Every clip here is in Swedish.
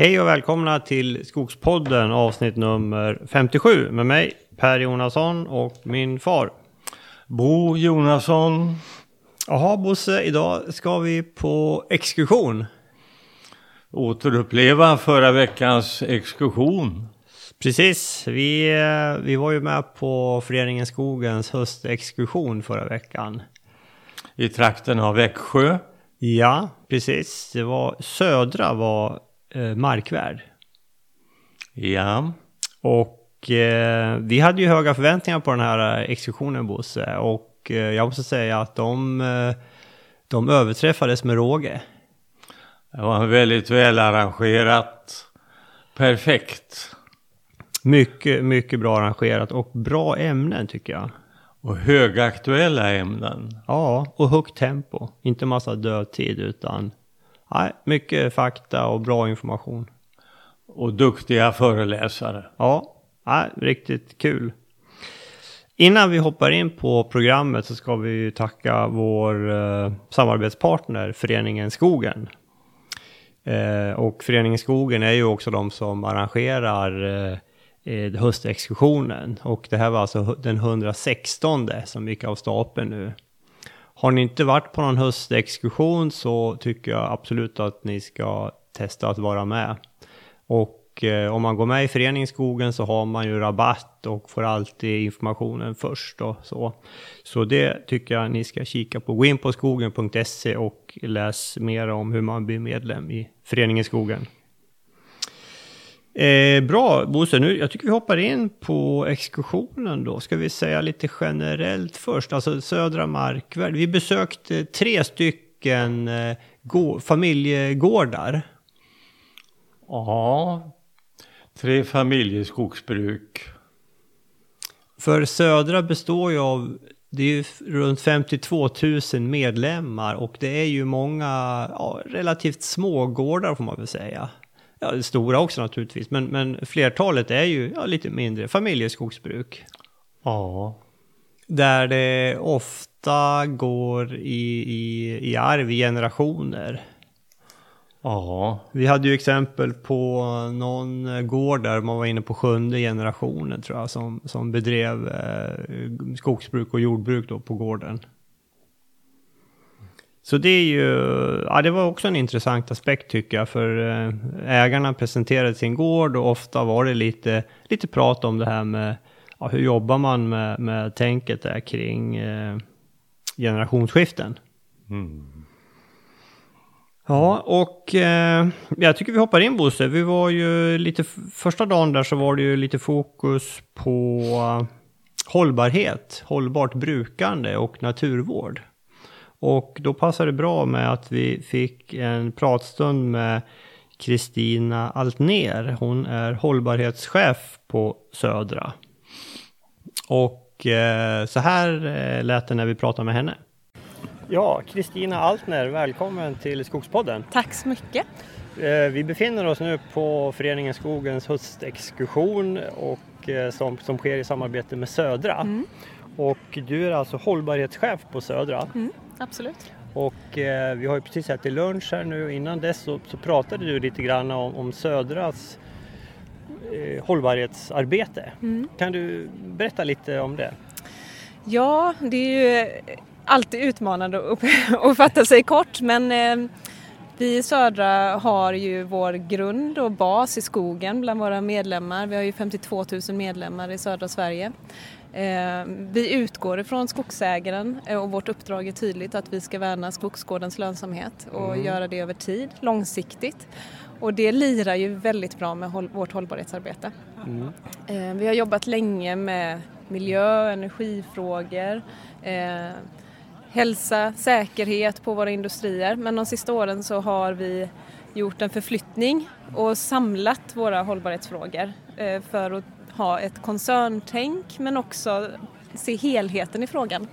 Hej och välkomna till Skogspodden avsnitt nummer 57 med mig Per Jonasson och min far. Bo Jonasson. Jaha Bosse, idag ska vi på exkursion. Återuppleva förra veckans exkursion. Precis, vi, eh, vi var ju med på Föreningen Skogens höstexkursion förra veckan. I trakten av Växjö. Ja, precis. Det var södra var eh, markvärd. Ja. Och eh, vi hade ju höga förväntningar på den här exkursionen Bosse. Och eh, jag måste säga att de, eh, de överträffades med råge. Det var väldigt väl arrangerat. Perfekt. Mycket, mycket bra arrangerat och bra ämnen tycker jag. Och högaktuella ämnen. Ja, och högt tempo. Inte massa dödtid utan nej, mycket fakta och bra information. Och duktiga föreläsare. Ja, nej, riktigt kul. Innan vi hoppar in på programmet så ska vi tacka vår eh, samarbetspartner Föreningen Skogen. Eh, och Föreningen Skogen är ju också de som arrangerar eh, höstexkursionen. Och det här var alltså den 116 som gick av stapeln nu. Har ni inte varit på någon höstexkursion så tycker jag absolut att ni ska testa att vara med. Och eh, om man går med i Föreningen Skogen så har man ju rabatt och får alltid informationen först och så. Så det tycker jag ni ska kika på. Gå in på skogen.se och läs mer om hur man blir medlem i Föreningen Skogen. Eh, bra, Bosse, nu, jag tycker vi hoppar in på exkursionen då. Ska vi säga lite generellt först, alltså Södra Markvärd. Vi besökte tre stycken eh, gå- familjegårdar. Ja. Tre familjeskogsbruk. För Södra består ju av, det är ju runt 52 000 medlemmar och det är ju många ja, relativt små gårdar får man väl säga. Ja, stora också naturligtvis, men, men flertalet är ju ja, lite mindre familjeskogsbruk. Ja. Där det ofta går i, i, i arv i generationer. Ja. Vi hade ju exempel på någon gård där man var inne på sjunde generationen tror jag som, som bedrev eh, skogsbruk och jordbruk då på gården. Så det är ju, ja det var också en intressant aspekt tycker jag för eh, ägarna presenterade sin gård och ofta var det lite, lite prat om det här med ja, hur jobbar man med, med tänket där kring eh, generationsskiften. Ja, och eh, jag tycker vi hoppar in Bosse. Vi var ju lite, första dagen där så var det ju lite fokus på eh, hållbarhet, hållbart brukande och naturvård. Och då passar det bra med att vi fick en pratstund med Kristina Altner. Hon är hållbarhetschef på Södra. Och eh, så här eh, lät det när vi pratade med henne. Ja, Kristina Altner, välkommen till Skogspodden. Tack så mycket. Eh, Vi befinner oss nu på Föreningen Skogens höstexkursion och, som, som sker i samarbete med Södra. Och du är alltså hållbarhetschef på Södra. Mm, absolut. Och eh, vi har ju precis ätit lunch här nu. Innan dess så, så pratade du lite grann om, om Södras eh, hållbarhetsarbete. Kan du berätta lite om det? Ja, det är ju alltid utmanande att fatta sig kort men eh, vi i Södra har ju vår grund och bas i skogen bland våra medlemmar. Vi har ju 52 000 medlemmar i södra Sverige. Eh, Vi utgår ifrån skogsägaren eh, och vårt uppdrag är tydligt att vi ska värna skogsgårdens lönsamhet och göra det över tid, långsiktigt. Och det lirar ju väldigt bra med håll- vårt hållbarhetsarbete. Eh, Vi har jobbat länge med miljö, energifrågor, eh, hälsa, säkerhet på våra industrier men de sista åren så har vi gjort en förflyttning och samlat våra hållbarhetsfrågor eh, för att ha ett koncerntänk men också se helheten i frågan.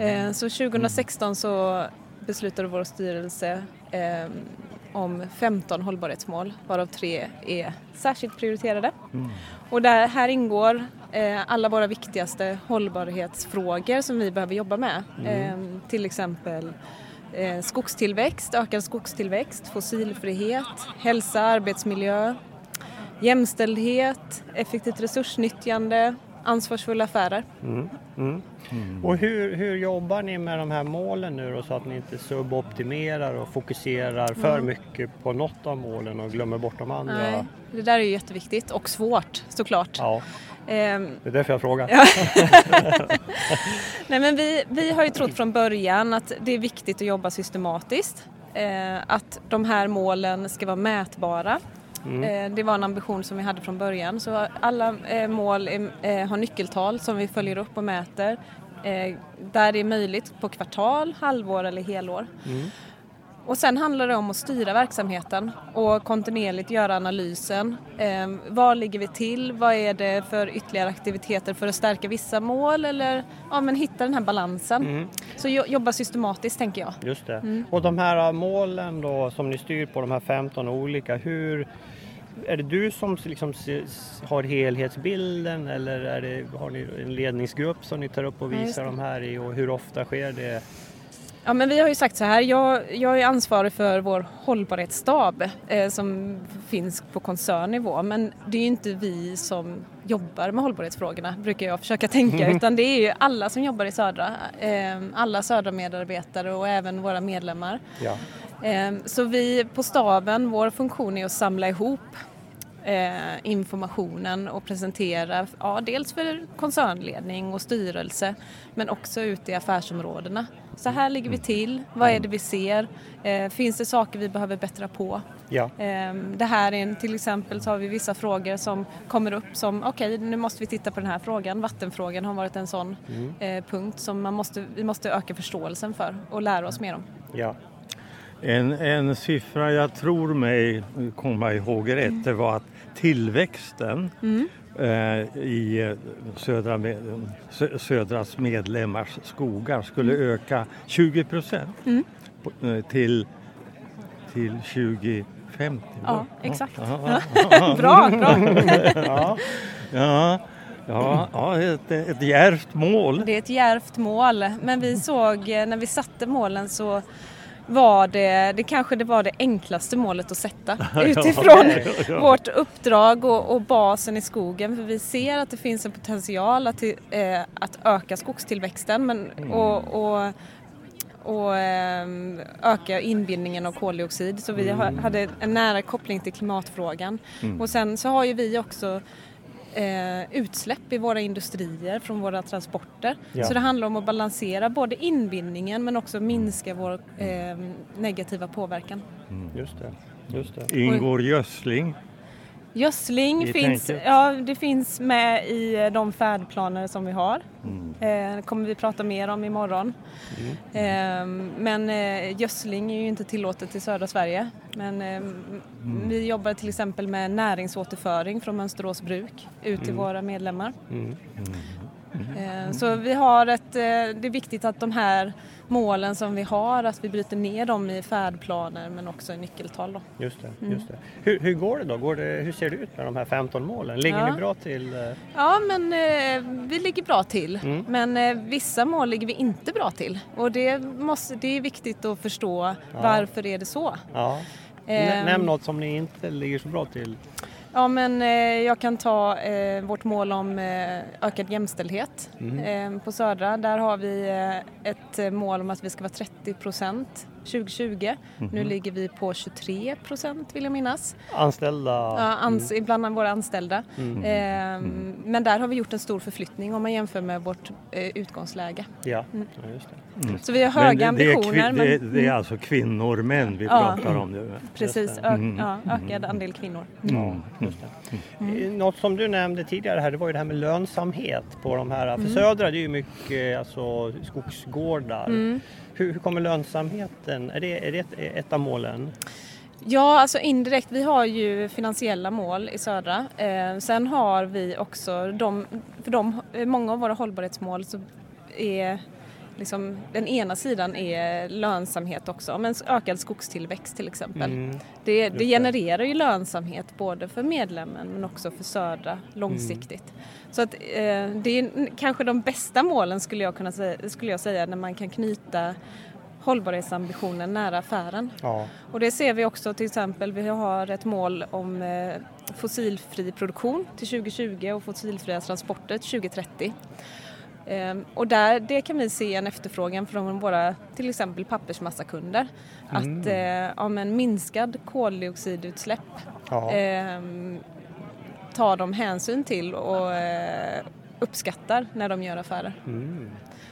Eh, Så 2016 så beslutade vår styrelse eh, om 15 hållbarhetsmål varav tre är särskilt prioriterade. Och där, här ingår eh, alla våra viktigaste hållbarhetsfrågor som vi behöver jobba med. Eh, till exempel skogstillväxt, ökad skogstillväxt, fossilfrihet, hälsa, arbetsmiljö, jämställdhet, effektivt resursnyttjande, ansvarsfulla affärer. Mm. Mm. Och hur, hur jobbar ni med de här målen nu då så att ni inte suboptimerar och fokuserar för mycket på något av målen och glömmer bort de andra? Nej, det där är ju jätteviktigt och svårt såklart. Ja, Ehm, det är därför jag frågar. Nej, men vi, vi har ju trott från början att det är viktigt att jobba systematiskt. Eh, att de här målen ska vara mätbara. Eh, det var en ambition som vi hade från början. Så alla eh, mål eh, har nyckeltal som vi följer upp och mäter. Där det är möjligt på kvartal, halvår eller helår. Och sen handlar det om att styra verksamheten och kontinuerligt göra analysen. Eh, var ligger vi till? Vad är det för ytterligare aktiviteter för att stärka vissa mål eller ja, men hitta den här balansen. Så jo- jobba systematiskt tänker jag. Just det. Och de här målen då som ni styr på, de här 15 olika, hur är det du som liksom har helhetsbilden eller är det, har ni en ledningsgrupp som ni tar upp och Ja, visar det. de här i och hur ofta sker det? Ja, men vi har ju sagt så här, jag, jag är ansvarig för vår hållbarhetsstab eh, som finns på koncernnivå men det är ju inte vi som jobbar med hållbarhetsfrågorna brukar jag försöka tänka utan det är ju alla som jobbar i Södra, eh, alla Södra medarbetare och även våra medlemmar. Ja. Eh, Så vi på staben, vår funktion är att samla ihop eh, informationen och presentera, ja, dels för koncernledning och styrelse men också ut i affärsområdena. Så här ligger vi till, vad är det vi ser, eh, finns det saker vi behöver bättra på? Ja. Eh, Det här är en, till exempel så har vi vissa frågor som kommer upp som okej nu måste vi titta på den här frågan. Vattenfrågan har varit en sån eh, punkt som man måste, vi måste öka förståelsen för och lära oss mer om. Ja. En, en siffra jag tror mig komma ihåg rätt det var att tillväxten eh, i eh, södra, Södras medlemmars skogar skulle öka 20 procent på- eh, till, till 2050. Ja, va? exakt. Ja, bra, bra! ja, ja, ja, ja ett, ett djärvt mål. Det är ett djärvt mål, men vi såg eh, när vi satte målen så var det, det kanske det var det enklaste målet att sätta utifrån vårt uppdrag och, och basen i skogen. För vi ser att det finns en potential att, eh, att öka skogstillväxten men, och, och, och ehm, öka inbindningen av koldioxid. Så vi ha- hade en nära koppling till klimatfrågan. Och sen så har ju vi också eh, utsläpp i våra industrier från våra transporter. Ja. Så det handlar om att balansera både inbindningen men också minska vår eh, negativa påverkan. Just det. Just det. Ingår gödsling. Gödsling finns, tänket. ja, det finns med i eh, de färdplaner som vi har. Eh, kommer vi prata mer om imorgon. Eh, men eh, gödsling är ju inte tillåtet i södra Sverige. Men eh, vi jobbar till exempel med näringsåterföring från Mönsterås bruk ut till våra medlemmar. Mm. Eh, Så vi har ett, eh, det är viktigt att de här målen som vi har, att vi bryter ner dem i färdplaner men också i nyckeltal. Då. Just det. Just det. Hur, hur går det då? Går det, hur ser det ut med de här 15 målen? Ligger Ja. ni bra till? eh? Ja, men eh, vi ligger bra till. Mm. Men eh, vissa mål ligger vi inte bra till. Och det, måste, det är viktigt att förstå varför är det så. Ja. Eh, Nä- Nämn något som ni inte ligger så bra till. Ja, men eh, jag kan ta eh, vårt mål om eh, ökad jämställdhet eh, på Södra. Där har vi ett mål om att vi ska vara 30 procent 2020. Nu ligger vi på 23 procent vill jag minnas. Anställda? Ja, ans- Bland våra anställda. Mm. Eh, Men där har vi gjort en stor förflyttning om man jämför med vårt eh, utgångsläge. Ja. ja, just det. Så vi har höga det, det, är, ambitioner. men, det, det är alltså kvinnor män vi Ja. pratar om nu. Precis, ja, ökad andel kvinnor. Ja. Eh, Något som du nämnde tidigare här, det var ju det här med lönsamhet på de här. För Södra det är ju mycket alltså, skogsgårdar. Hur, hur kommer lönsamheten? Är det, är det ett, av målen? Ja, alltså indirekt. Vi har ju finansiella mål i Södra. Eh, sen har vi också de, för de, många av våra hållbarhetsmål så är liksom, den ena sidan är lönsamhet också, men ökad skogstillväxt till exempel. Mm. Det, det. genererar ju lönsamhet både för medlemmen men också för Södra långsiktigt. Så att, eh, det är kanske de bästa målen skulle jag kunna säga, skulle jag säga när man kan knyta hållbarhetsambitionen nära affären. Ja. Och det ser vi också till exempel, vi har ett mål om eh, fossilfri produktion till 2020 och fossilfria transporter till 2030. Ehm, och där, det kan vi se en efterfrågan från våra till exempel pappersmassakunder. Att eh, ja, men minskad koldioxidutsläpp ehm, tar de hänsyn till och eh, uppskattar när de gör affärer. Mm.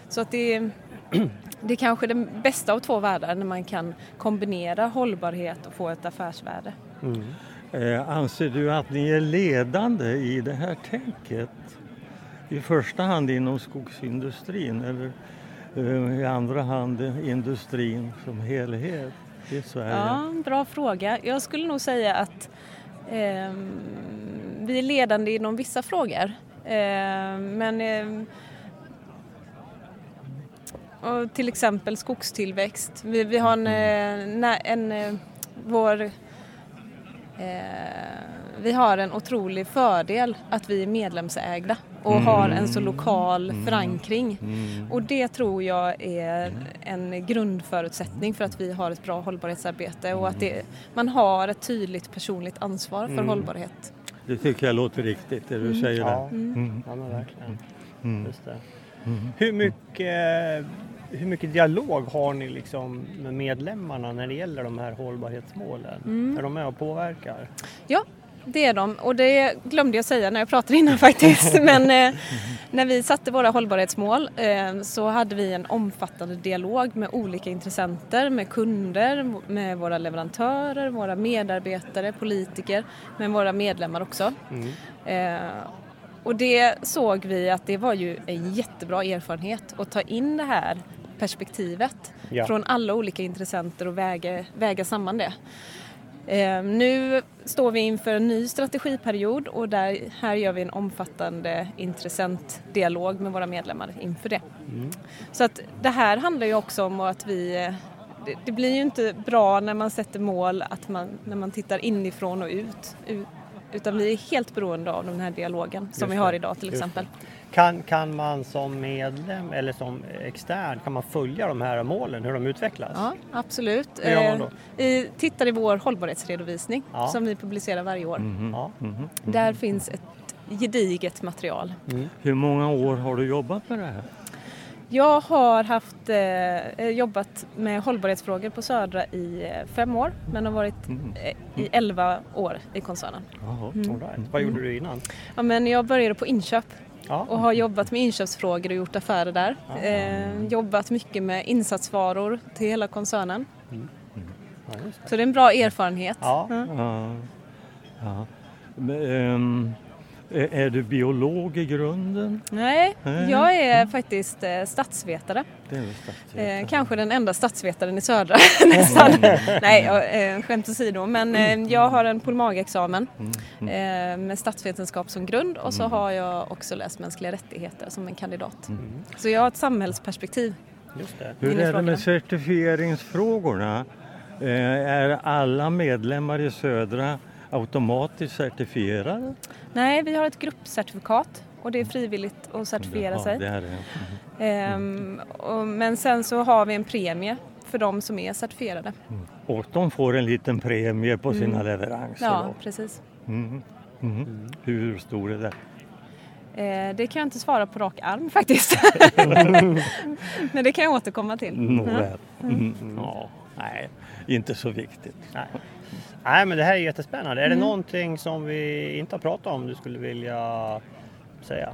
Så att det, det är kanske det bästa av två världar när man kan kombinera hållbarhet och få ett affärsvärde. Mm. Eh, anser du att ni är ledande i det här tänket? I första hand inom skogsindustrin eller eh, i andra hand industrin som helhet i Sverige? Ja, bra fråga. Jag skulle nog säga att eh, vi är ledande inom vissa frågor. Eh, men eh, och till exempel skogstillväxt. Vi, vi har en, eh, en, en vår eh, vi har en otrolig fördel att vi är medlemsägda och har en så lokal förankring. Mm. Och det tror jag är en grundförutsättning för att vi har ett bra hållbarhetsarbete och att det, man har ett tydligt personligt ansvar för hållbarhet. Det tycker jag låter riktigt det du säger Ja. där. Mm. ja, men verkligen. Mm. Just det. Hur, mycket, hur mycket dialog har ni liksom med medlemmarna när det gäller de här hållbarhetsmålen? Mm. Är de med och påverkar? Ja, det är de och det glömde jag säga när jag pratade innan faktiskt. Men eh, när vi satte våra hållbarhetsmål eh, så hade vi en omfattande dialog med olika intressenter, med kunder, med våra leverantörer, våra medarbetare, politiker, med våra medlemmar också. Mm. Eh, och det såg vi att det var ju en jättebra erfarenhet att ta in det här perspektivet Ja. från alla olika intressenter och väga, väga samman det. Eh, nu står vi inför en ny strategiperiod och där, här gör vi en omfattande intressentdialog med våra medlemmar inför det. Så att det här handlar ju också om att vi eh, det, det blir ju inte bra när man sätter mål att man, när man tittar inifrån och ut. ut utan vi är helt beroende av den här dialogen som vi har idag till exempel. Kan, kan man som medlem eller som extern kan man följa de här målen, hur de utvecklas? Ja, absolut. Hur gör man då? Eh, i, tittar i vår hållbarhetsredovisning Ja. som vi publicerar varje år. Ja. Mhm. Där finns ett gediget material. Hur många år har du jobbat med det här? Jag har haft, eh, jobbat med hållbarhetsfrågor på Södra i eh, fem år men har varit eh, i elva år i koncernen. Jaha. Mm. All right. Vad gjorde du innan? Ja, men jag började på inköp Ja. och har jobbat med inköpsfrågor och gjort affärer där. Eh, jobbat mycket med insatsvaror till hela koncernen. Ja, just det. Så det är en bra erfarenhet. Ja. Ja. Men, ehm, är är du biolog i grunden? Nej, jag är faktiskt eh, statsvetare. Det är väl statsvetare. Eh, kanske den enda statsvetaren i södra nästan. Nej, jag, eh, skämt åsido. Men eh, jag har en polmagexamen eh, med statsvetenskap som grund och så har jag också läst mänskliga rättigheter som en kandidat. Så jag har ett samhällsperspektiv. Just det. Hur är det med certifieringsfrågorna? Eh, Är alla medlemmar i Södra automatiskt certifierade? Nej, vi har ett gruppcertifikat och det är frivilligt att certifiera Ja, sig. det är det. Ehm, och, men sen så har vi en premie för de som är certifierade. Och de får en liten premie på sina leveranser. Ja, då. precis. Mm. Mm. Hur stor är det? Eh, det kan jag inte svara på rak arm faktiskt. Men det kan jag återkomma till. Nåväl. Mm. Ja, nej, inte så viktigt. Nej. Nej, men det här är jättespännande. Mm. Är det någonting som vi inte har pratat om du skulle vilja säga?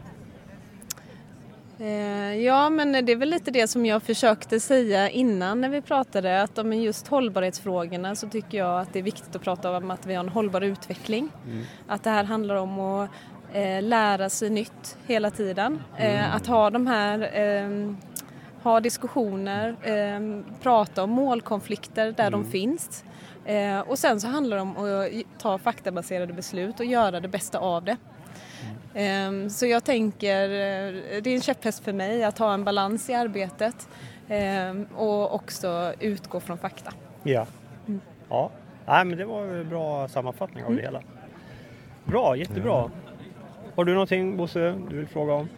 Eh, Ja, men det är väl lite det som jag försökte säga innan när vi pratade att om just hållbarhetsfrågorna så tycker jag att det är viktigt att prata om att vi har en hållbar utveckling. Att det här handlar om att eh, lära sig nytt hela tiden. Eh, att ha de här eh, ha diskussioner, eh, prata om målkonflikter där de finns. Eh, och sen så handlar det om att ta faktabaserade beslut och göra det bästa av det. Ehm, Så jag tänker, eh, det är en käpphäst för mig att ha en balans i arbetet ehm, och också utgå från fakta. Ja. Ja. Nej, men det var en bra sammanfattning av det hela. Bra, jättebra. Har du någonting Bosse du vill fråga om?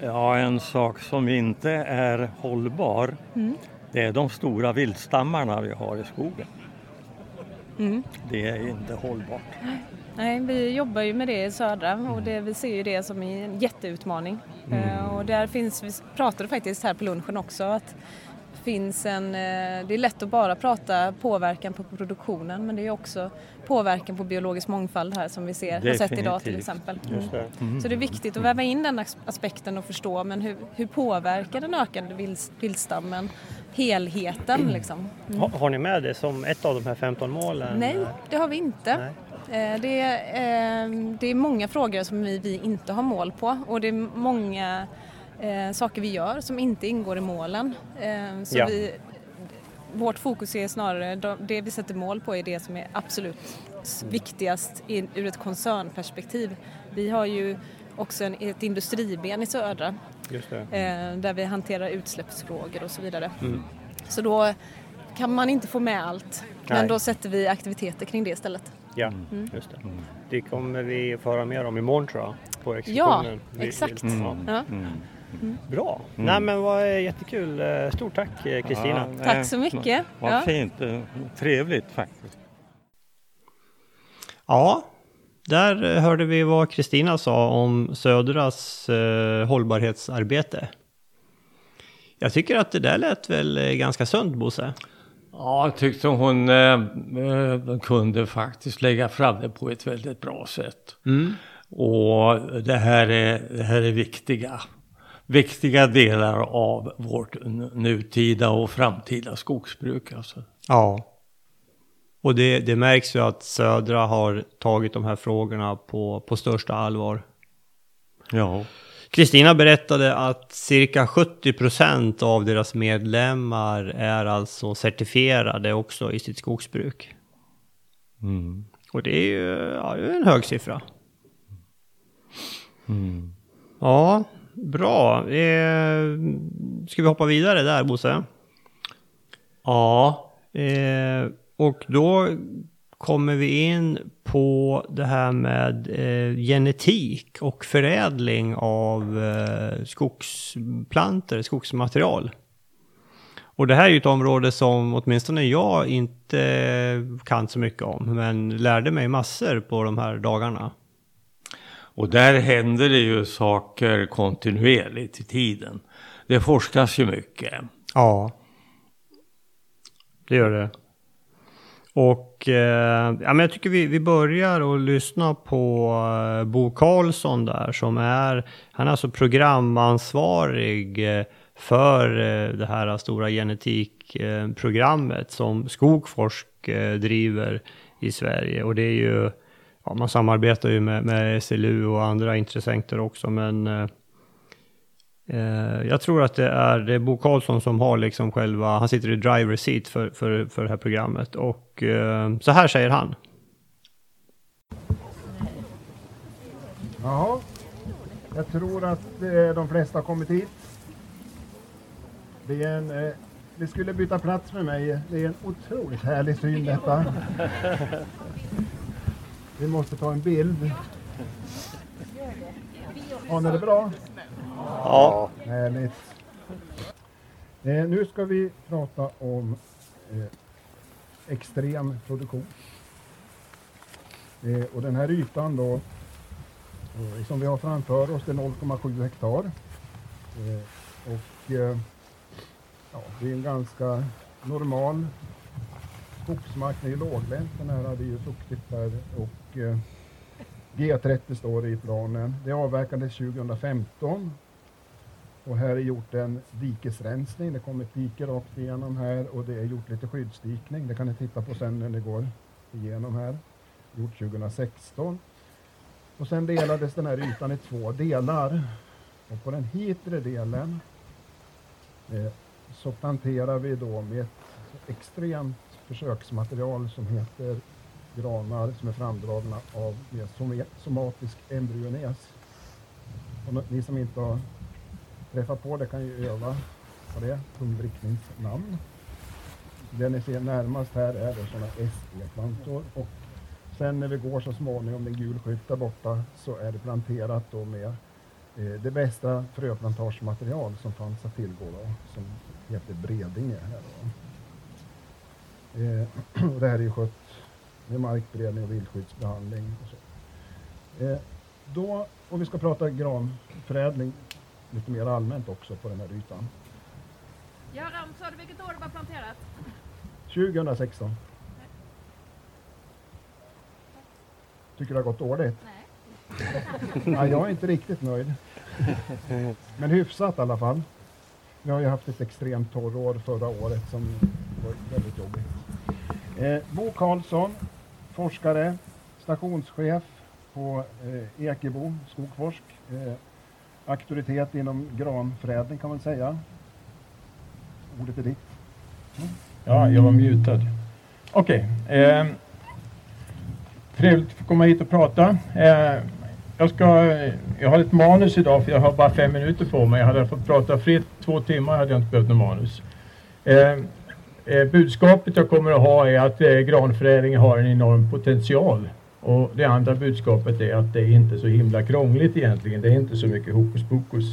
Ja, en sak som inte är hållbar Det är de stora viltstammarna vi har i skogen. Mm. Det är inte hållbart. Nej, vi jobbar ju med det i södra och det, vi ser ju det som en jätteutmaning. Eh, och där finns, vi pratade faktiskt här på lunchen också, att finns en, eh, det är lätt att bara prata påverkan på produktionen men det är också påverkan på biologisk mångfald här som vi ser, har sett idag till exempel. Det. Mm. Så det är viktigt att väva in den as- aspekten och förstå men hur, hur påverkar den ökande viltstammen helheten liksom? Mm. Har, har ni med det som ett av de här 15 målen? Nej, det har vi inte. Nej. Eh, Det är, eh, det är många frågor som vi, vi inte har mål på och det är många eh, saker vi gör som inte ingår i målen. Eh, så Ja. vi, vårt fokus är snarare, de- det vi sätter mål på är det som är absolut s- viktigast i, ur ett koncernperspektiv. Vi har ju också en, ett industriben i södra där vi hanterar utsläppsfrågor och så vidare. Mm. Så då kan man inte få med allt Nej. men då sätter vi aktiviteter kring det istället. Ja, Mm. just det. Det kommer vi få höra mer om imorgon tror jag. På expositionen. Vi- exakt. vi- Ja. Ja. Mm. Bra. Nej men vad jättekul. Eh, Stort tack eh, Kristina. Ja, Tack så mycket. Vad Ja. fint. eh, Trevligt faktiskt. Ja, där eh, hörde vi vad Kristina sa om Södras eh, hållbarhetsarbete. Jag tycker att det där lät väl eh, ganska sunt Bosse? Ja, jag tyckte hon eh, eh, kunde faktiskt lägga fram det på ett väldigt bra sätt. Mm. Och det här är, det här är viktiga, viktiga delar av vårt nutida och framtida skogsbruk. Alltså. Ja. Och det, det märks ju att Södra har tagit de här frågorna på, på största allvar. Ja. Kristina berättade att cirka 70% av deras medlemmar är alltså certifierade också i sitt skogsbruk. Mm. Och det är ju ja, det är en hög siffra. Mm. Ja, bra. Eh, ska vi hoppa vidare där Bosse? Ja, Eh, och då kommer vi in på det här med eh, genetik och förädling av eh, skogsplantor, skogsmaterial. Och det här är ju ett område som åtminstone jag inte kan så mycket om, men lärde mig massor på de här dagarna. och där händer det ju saker kontinuerligt i tiden. Det forskas ju mycket. Ja. Det gör det. Och eh, ja, men jag tycker vi, vi börjar att lyssna på eh, Bo Karlsson där som är, han är alltså programansvarig eh, för eh, det här stora genetikprogrammet som Skogforsk eh, driver i Sverige. Och det är ju, ja, man samarbetar ju med, med SLU och andra intressenter också men Eh, Eh, jag tror att det är, det är Bo Karlsson som har liksom själva, han sitter i driver seat för, för, för det här programmet och eh, så här säger han. Ja, jag tror att eh, de flesta har kommit hit. Det, är en, vi skulle byta plats med mig. Det är en otroligt härlig syn detta. Vi måste ta en bild. Har ni det bra? Ja. Härligt. Eh, nu ska vi prata om eh, extrem produktion. Eh, och den här ytan då eh, som vi har framför oss det är 0,7 hektar. Eh, och eh, ja, det är en ganska normal skogsmark. den är låglänt. Den här är ju fuktigt där och eh, G30 står det i planen. Det avverkades 2015 och här är gjort en dikesrensning. Det kom ett dike rakt igenom här och det är gjort lite skyddsdikning. Det kan ni titta på sen när ni går igenom här. Gjort 2016. Och sen delades den här ytan i två delar. Och på den hitre delen eh, så planterar vi då med ett extremt försöksmaterial som heter granar som är framdragna av somatisk embryones. Och ni som inte har Träffa på det kan ju öva på det, tungvrickningsnamn. Det ni ser närmast här är då sådana SE-plantor och sen när vi går så småningom, den gul skylt där borta, så är det planterat då med eh, det bästa fröplantagematerial som fanns att tillgå då, som heter Bredinge. Här då. Eh, och det här är ju skött med markberedning och viltskyddsbehandling. Och så. Eh, då, om vi ska prata granförädling lite mer allmänt också på den här ytan. Göran, sa du vilket år det var planterat? 2016. Tycker det har gått dåligt? Nej. Nej, jag är inte riktigt nöjd. Men hyfsat i alla fall. Vi har ju haft ett extremt torrår förra året som var väldigt jobbigt. Eh, Bo Karlsson, forskare, stationschef på eh, Ekebo Skogforsk. Eh, auktoritet inom granförädling kan man säga. Ordet är ditt. Mm. Ja, jag var mutad. Okej. Eh, trevligt att få komma hit och prata. Eh, jag, ska, jag har ett manus idag för jag har bara fem minuter på mig. Jag hade fått prata fritt två timmar hade jag inte behövt något manus. Eh, eh, budskapet jag kommer att ha är att eh, granförädling har en enorm potential. Och det andra budskapet är att det är inte så himla krångligt egentligen. Det är inte så mycket hokus pokus.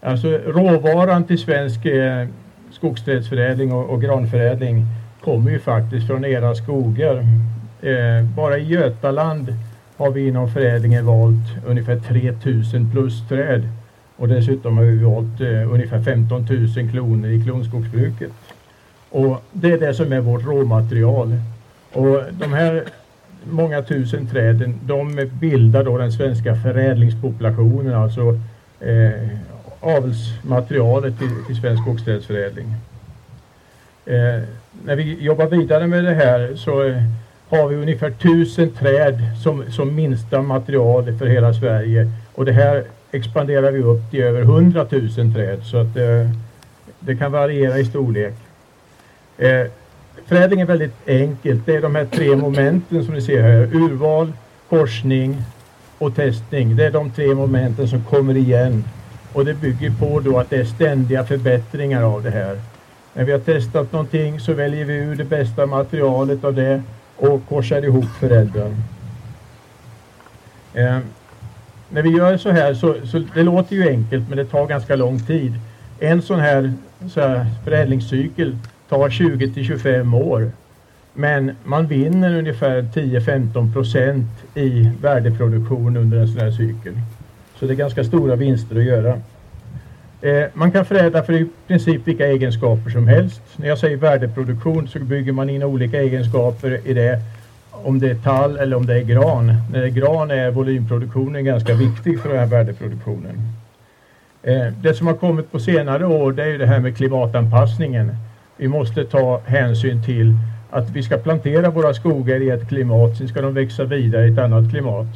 Alltså råvaran till svensk eh, skogsträdsförädling och, och granförädling kommer ju faktiskt från era skogar. Eh, bara i Götaland har vi inom förädlingen valt ungefär 3000 plus träd. Och dessutom har vi valt eh, ungefär 15 000 kloner i klonskogsbruket. Och det är det som är vårt råmaterial. Och de här många tusen träden, de bildar då den svenska förädlingspopulationen, alltså eh, avelsmaterialet till, till svensk skogsträdsförädling. Eh, när vi jobbar vidare med det här så eh, har vi ungefär tusen träd som, som minsta material för hela Sverige och det här expanderar vi upp till över 100 000 träd så att eh, det kan variera i storlek. Eh, Förädling är väldigt enkelt. Det är de här tre momenten som ni ser här. Urval, korsning och testning. Det är de tre momenten som kommer igen och det bygger på då att det är ständiga förbättringar av det här. När vi har testat någonting så väljer vi ur det bästa materialet av det och korsar ihop föräldern. Eh, när vi gör så här så, så det låter ju enkelt men det tar ganska lång tid. En sån här, så här förädlingscykel tar 20 till 25 år. Men man vinner ungefär 10-15 procent i värdeproduktion under en sån här cykel. Så det är ganska stora vinster att göra. Eh, man kan förädla för i princip vilka egenskaper som helst. När jag säger värdeproduktion så bygger man in olika egenskaper i det. Om det är tall eller om det är gran. När det är gran är volymproduktionen ganska viktig för den här värdeproduktionen. Eh, det som har kommit på senare år det är ju det här med klimatanpassningen. Vi måste ta hänsyn till att vi ska plantera våra skogar i ett klimat, sen ska de växa vidare i ett annat klimat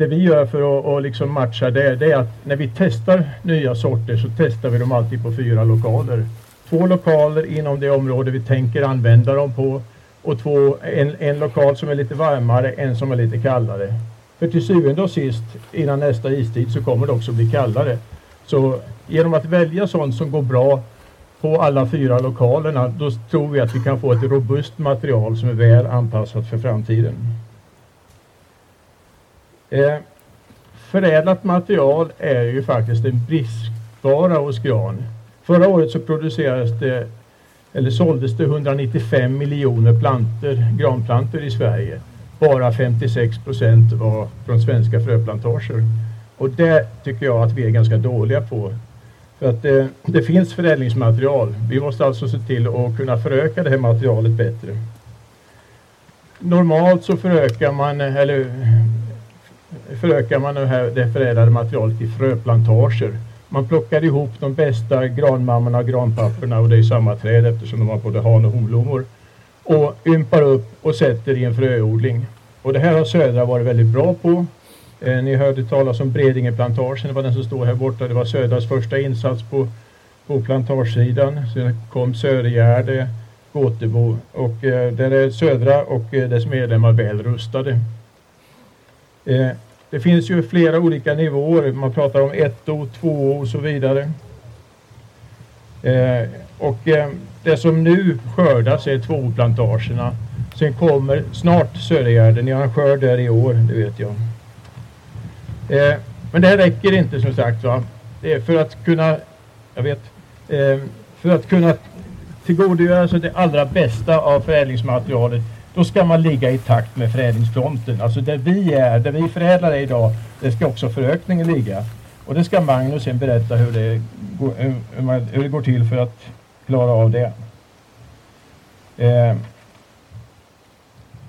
det vi gör för att, att liksom matcha det, det är att när vi testar nya sorter så testar vi dem alltid på fyra lokaler. Två lokaler inom det område vi tänker använda dem på och två, en, en lokal som är lite varmare, en som är lite kallare. För till syvende och sist innan nästa istid så kommer det också bli kallare. Så genom att välja sånt som går bra på alla fyra lokalerna då tror vi att vi kan få ett robust material som är väl anpassat för framtiden. Eh, förädlat material är ju faktiskt en bristvara hos Gran. Förra året så producerades det eller såldes det 195 miljoner planter, granplantor i Sverige. Bara 56 procent var från svenska fröplantager. Och det tycker jag att vi är ganska dåliga på. För att det, det finns förädlingsmaterial. Vi måste alltså se till att kunna föröka det här materialet bättre. Normalt så förökar man, eller förökar man det, här, det förädlade materialet i fröplantager. Man plockar ihop de bästa granmammorna och granpapporna och det är samma träd eftersom de har både han och honblommor. Och ympar upp och sätter i en fröodling. Och det här har Södra varit väldigt bra på. Eh, ni hörde talas om Bredingeplantagen, det var den som står här borta. Det var Södras första insats på, på plantagesidan. Sen kom Södergärde, Gåtebo och eh, där är Södra och eh, dess medlemmar väl rustade. Eh, det finns ju flera olika nivåer. Man pratar om 1O, 2O och så vidare. Eh, och eh, det som nu skördas är tvåplantagerna. Sen kommer snart Södergärden. Ni har en skörd där i år, det vet jag. Eh, men det här räcker inte som sagt. Va? Det är för att kunna, jag vet, eh, för att kunna tillgodogöra sig det allra bästa av förädlingsmaterialet då ska man ligga i takt med förädlingsfronten. Alltså där vi är, där vi förädlar idag, det ska också förökningen ligga. Och det ska Magnus sen berätta hur det, går, hur, man, hur det går till för att klara av det. Eh,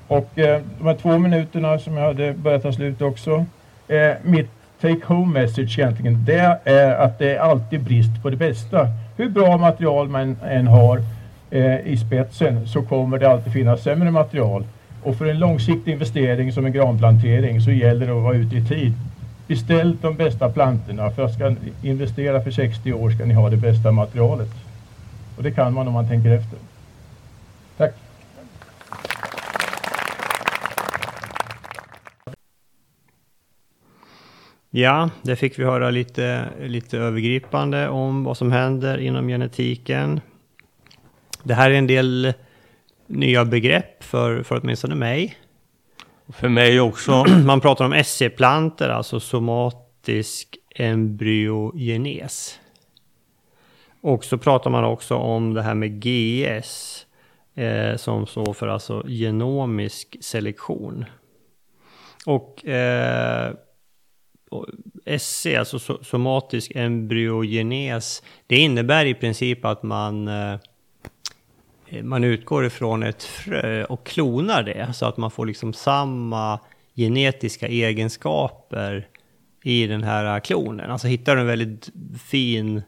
och eh, de här två minuterna som jag hade börjat ta slut också. Eh, mitt take home message egentligen, det är att det är alltid brist på det bästa. Hur bra material man än har eh, i spetsen så kommer det alltid finnas sämre material. Och för en långsiktig investering som en granplantering så gäller det att vara ute i tid. Beställ de bästa plantorna. För att ska investera för 60 år ska ni ha det bästa materialet. Och det kan man om man tänker efter. Tack! Ja, det fick vi höra lite, lite övergripande om vad som händer inom genetiken. Det här är en del nya begrepp för, för åtminstone mig. För mig också. Man pratar om SC-planter, alltså somatisk embryogenes. Och så pratar man också om det här med GS, eh, som står för alltså genomisk selektion. Och eh, SC, alltså somatisk embryogenes, det innebär i princip att man eh, eh, man utgår ifrån ett frö eh, och klonar det så att man får liksom samma genetiska egenskaper i den här klonen. Alltså hittar du en väldigt fin,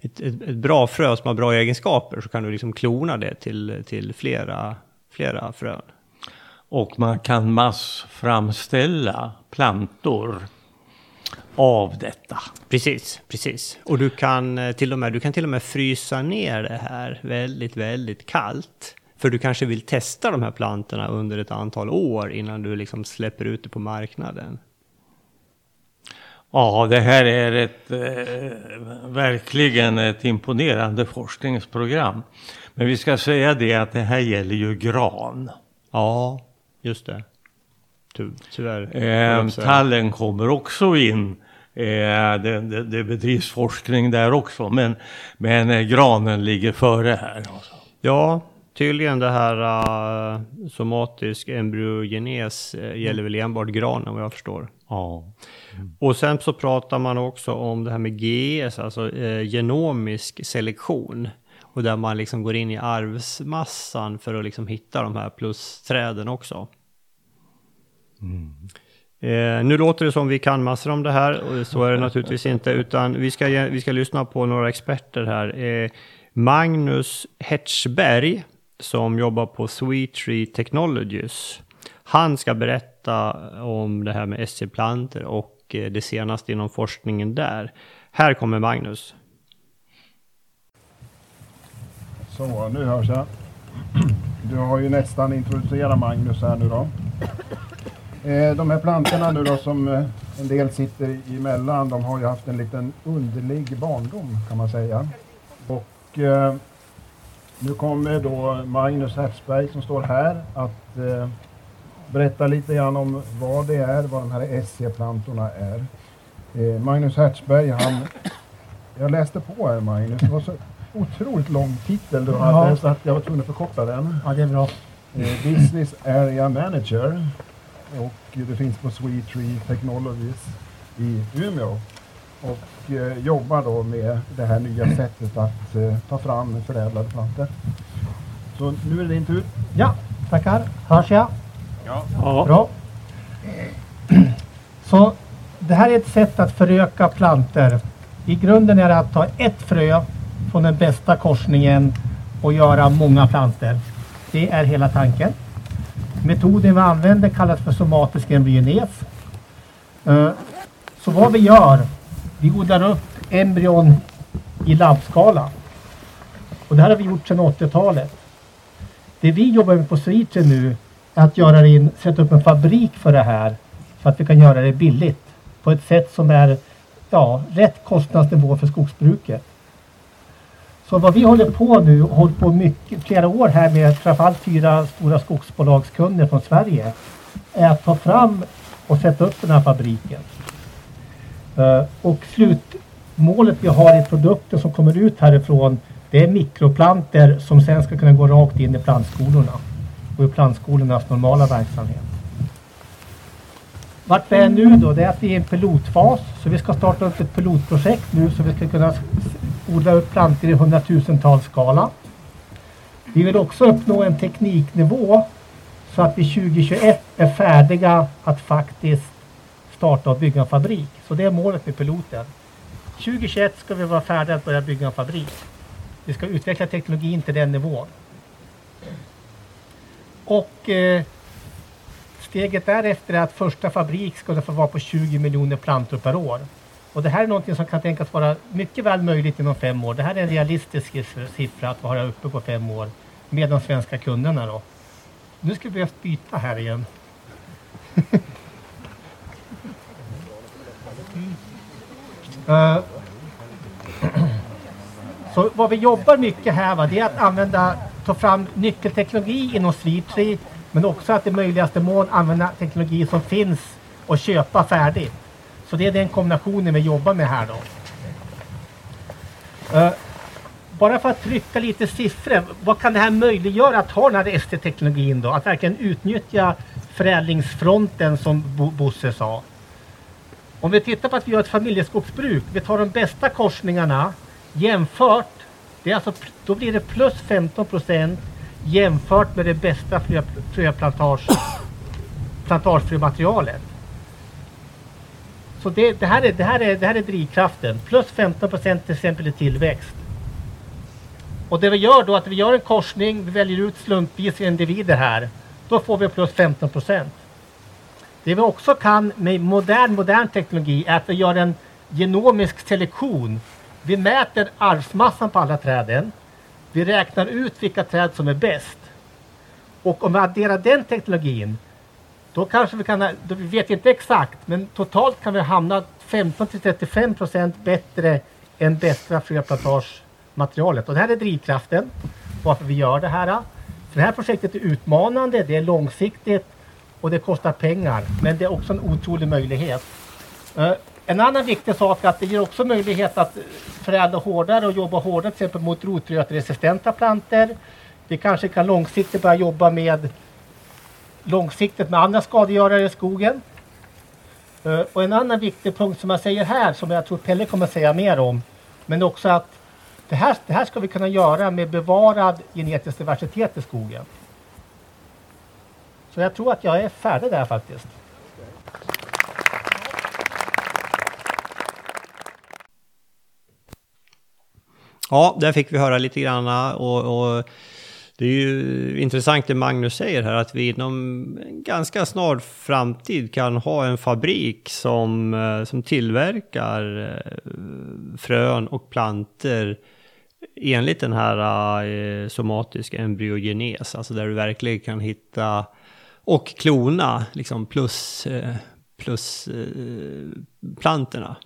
ett, ett, ett, bra frö som har bra egenskaper så kan du liksom klona det till, till flera, flera frön. Och man kan massframställa plantor av detta. Precis, precis. Och du kan eh, till och med, du kan till och med frysa ner det här väldigt, väldigt kallt. För du kanske vill testa de här plantorna under ett antal år innan du liksom släpper ut det på marknaden. Ja, det här är ett eh, verkligen ett imponerande forskningsprogram. Men vi ska säga det att det här gäller ju gran. Ja, just det. Ty tyvärr. Eh, tallen kommer också in Eh, det, det, det bedrivs forskning där också, men, men eh, granen ligger före här. Alltså. Ja, tydligen det här uh, somatisk embryogenes uh, gäller väl enbart granen vad jag förstår. Ja. Mm. Och sen så pratar man också om det här med GS, alltså uh, genomisk selektion. Och där man liksom går in i arvsmassan för att liksom hitta de här plusträden också. Mm. Eh, nu låter det som vi kan massor om det här, och så är det naturligtvis inte, utan vi ska, vi ska lyssna på några experter här. Eh, Magnus Hertzberg, som jobbar på Sweet Tree Technologies, han ska berätta om det här med SC-planter och eh, det senaste inom forskningen där. Här kommer Magnus. Så, nu hörs jag. Du har ju nästan introducerat Magnus här nu då. Eh, de här plantorna nu då som eh, en del sitter emellan, de har ju haft en liten underlig barndom kan man säga. Och eh, nu kommer då Magnus Hertzberg som står här att eh, berätta lite grann om vad det är, vad de här SC-plantorna är. Eh, Magnus Hertzberg, han, jag läste på här Magnus, det var så otroligt lång titel du ja. hade så att jag var tvungen att förkorta den. Ja, det är bra. Eh, Business Area Manager och det finns på Sweet Tree Technologies i Umeå och eh, jobbar då med det här nya sättet att eh, ta fram förädlade plantor. Så nu är det din tur. Ja, tackar. Hörs jag? Ja. ja. Bra. Så det här är ett sätt att föröka plantor. I grunden är det att ta ett frö från den bästa korsningen och göra många plantor. Det är hela tanken. Metoden vi använder kallas för somatisk embryones. Eh, så vad vi gör, vi odlar upp embryon i labbskala. Och det här har vi gjort sedan 80-talet. Det vi jobbar med på Sweetre nu är att göra in, sätta upp en fabrik för det här så att vi kan göra det billigt på ett sätt som är ja, rätt kostnadsnivå för skogsbruket. Så vad vi håller på nu, hållit på mycket, flera år här med framförallt fyra stora skogsbolagskunder från Sverige, är att ta fram och sätta upp den här fabriken. Eh, och slutmålet vi har i produkten som kommer ut härifrån det är mikroplanter som sen ska kunna gå rakt in i plantskolorna och i plantskolornas normala verksamhet. Vart vi är nu då, det är att vi är i en pilotfas. Så vi ska starta upp ett pilotprojekt nu så vi ska kunna odla upp plantor i hundratusentals skala. Vi vill också uppnå en tekniknivå så att vi 2021 är färdiga att faktiskt starta och bygga en fabrik. Så det är målet med piloten. 2021 ska vi vara färdiga att börja bygga en fabrik. Vi ska utveckla teknologin till den nivån. Och eh, steget därefter är att första fabrik ska få vara på 20 miljoner plantor per år. Och det här är någonting som kan tänkas vara mycket väl möjligt inom fem år. Det här är en realistisk siffra att vara uppe på fem år med de svenska kunderna då. Nu ska vi behöva byta här igen. uh, så vad vi jobbar mycket här va, det är att använda, ta fram nyckelteknologi inom Sweetree men också att i möjligaste mån använda teknologi som finns och köpa färdigt. Så det är den kombinationen vi jobbar med här då. Uh, bara för att trycka lite siffror, vad kan det här möjliggöra att ha den här ST-teknologin då? Att verkligen utnyttja förädlingsfronten som Bosse sa. Om vi tittar på att vi gör ett familjeskogsbruk, vi tar de bästa korsningarna jämfört, det är alltså, då blir det plus 15 procent jämfört med det bästa fröplantage plantagefrömaterialet. Så det, det, här är, det, här är, det här är drivkraften. Plus 15 procent till exempel i tillväxt. Och det vi gör då är att vi gör en korsning, vi väljer ut slumpvis individer här. Då får vi plus 15 procent. Det vi också kan med modern, modern teknologi är att vi gör en genomisk selektion. Vi mäter arvsmassan på alla träden. Vi räknar ut vilka träd som är bäst. Och om vi adderar den teknologin då kanske vi kan, då vi vet inte exakt, men totalt kan vi hamna 15 till 35 procent bättre än bästa fröplantagematerialet. Och det här är drivkraften varför vi gör det här. För det här projektet är utmanande, det är långsiktigt och det kostar pengar. Men det är också en otrolig möjlighet. Eh, en annan viktig sak är att det ger också möjlighet att förädla hårdare och jobba hårdare till exempel mot rotrötresistenta plantor. Vi kanske kan långsiktigt börja jobba med långsiktigt med andra skadegörare i skogen. Eh, och en annan viktig punkt som jag säger här som jag tror Pelle kommer säga mer om. Men också att det här, det här ska vi kunna göra med bevarad genetisk diversitet i skogen. Så jag tror att jag är färdig där faktiskt. Ja, där fick vi höra lite grann och, och det är ju intressant det Magnus säger här att vi inom en ganska snar framtid kan ha en fabrik som, eh, som tillverkar eh, frön och planter enligt den här eh, somatiska embryogenes, alltså där du verkligen kan hitta och klona liksom plus, plus plantorna.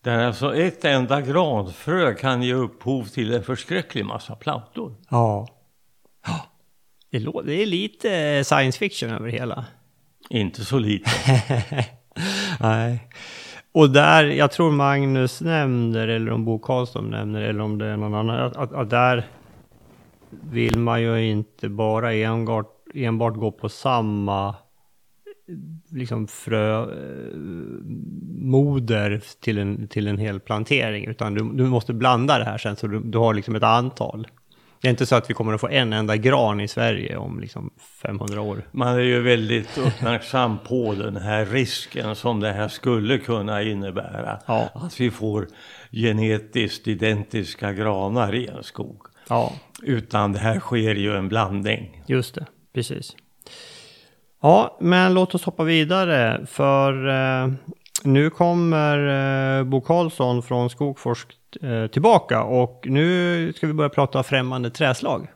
Där alltså ett enda granfrö kan ge upphov till en förskräcklig massa plantor. Ja, det, det är lite science fiction över det hela. Inte så lite. Nej. Och där, jag tror Magnus nämner, eller om Bo Karlsson nämner, eller om det är någon annan, att, att, att där vill man ju inte bara enbart, enbart gå på samma liksom frömoder till en, till en hel plantering, utan du, du måste blanda det här sen så du, du har liksom ett antal. Det är inte så att vi kommer att få en enda gran i Sverige om liksom 500 år. Man är ju väldigt uppmärksam på den här risken som det här skulle kunna innebära. Ja. Att vi får genetiskt identiska granar i en skog. Ja. Utan det här sker ju en blandning. Just det, precis. Ja, men låt oss hoppa vidare för eh, nu kommer eh, Bo Karlsson från Skogforsk tillbaka och nu ska vi börja prata främmande träslag.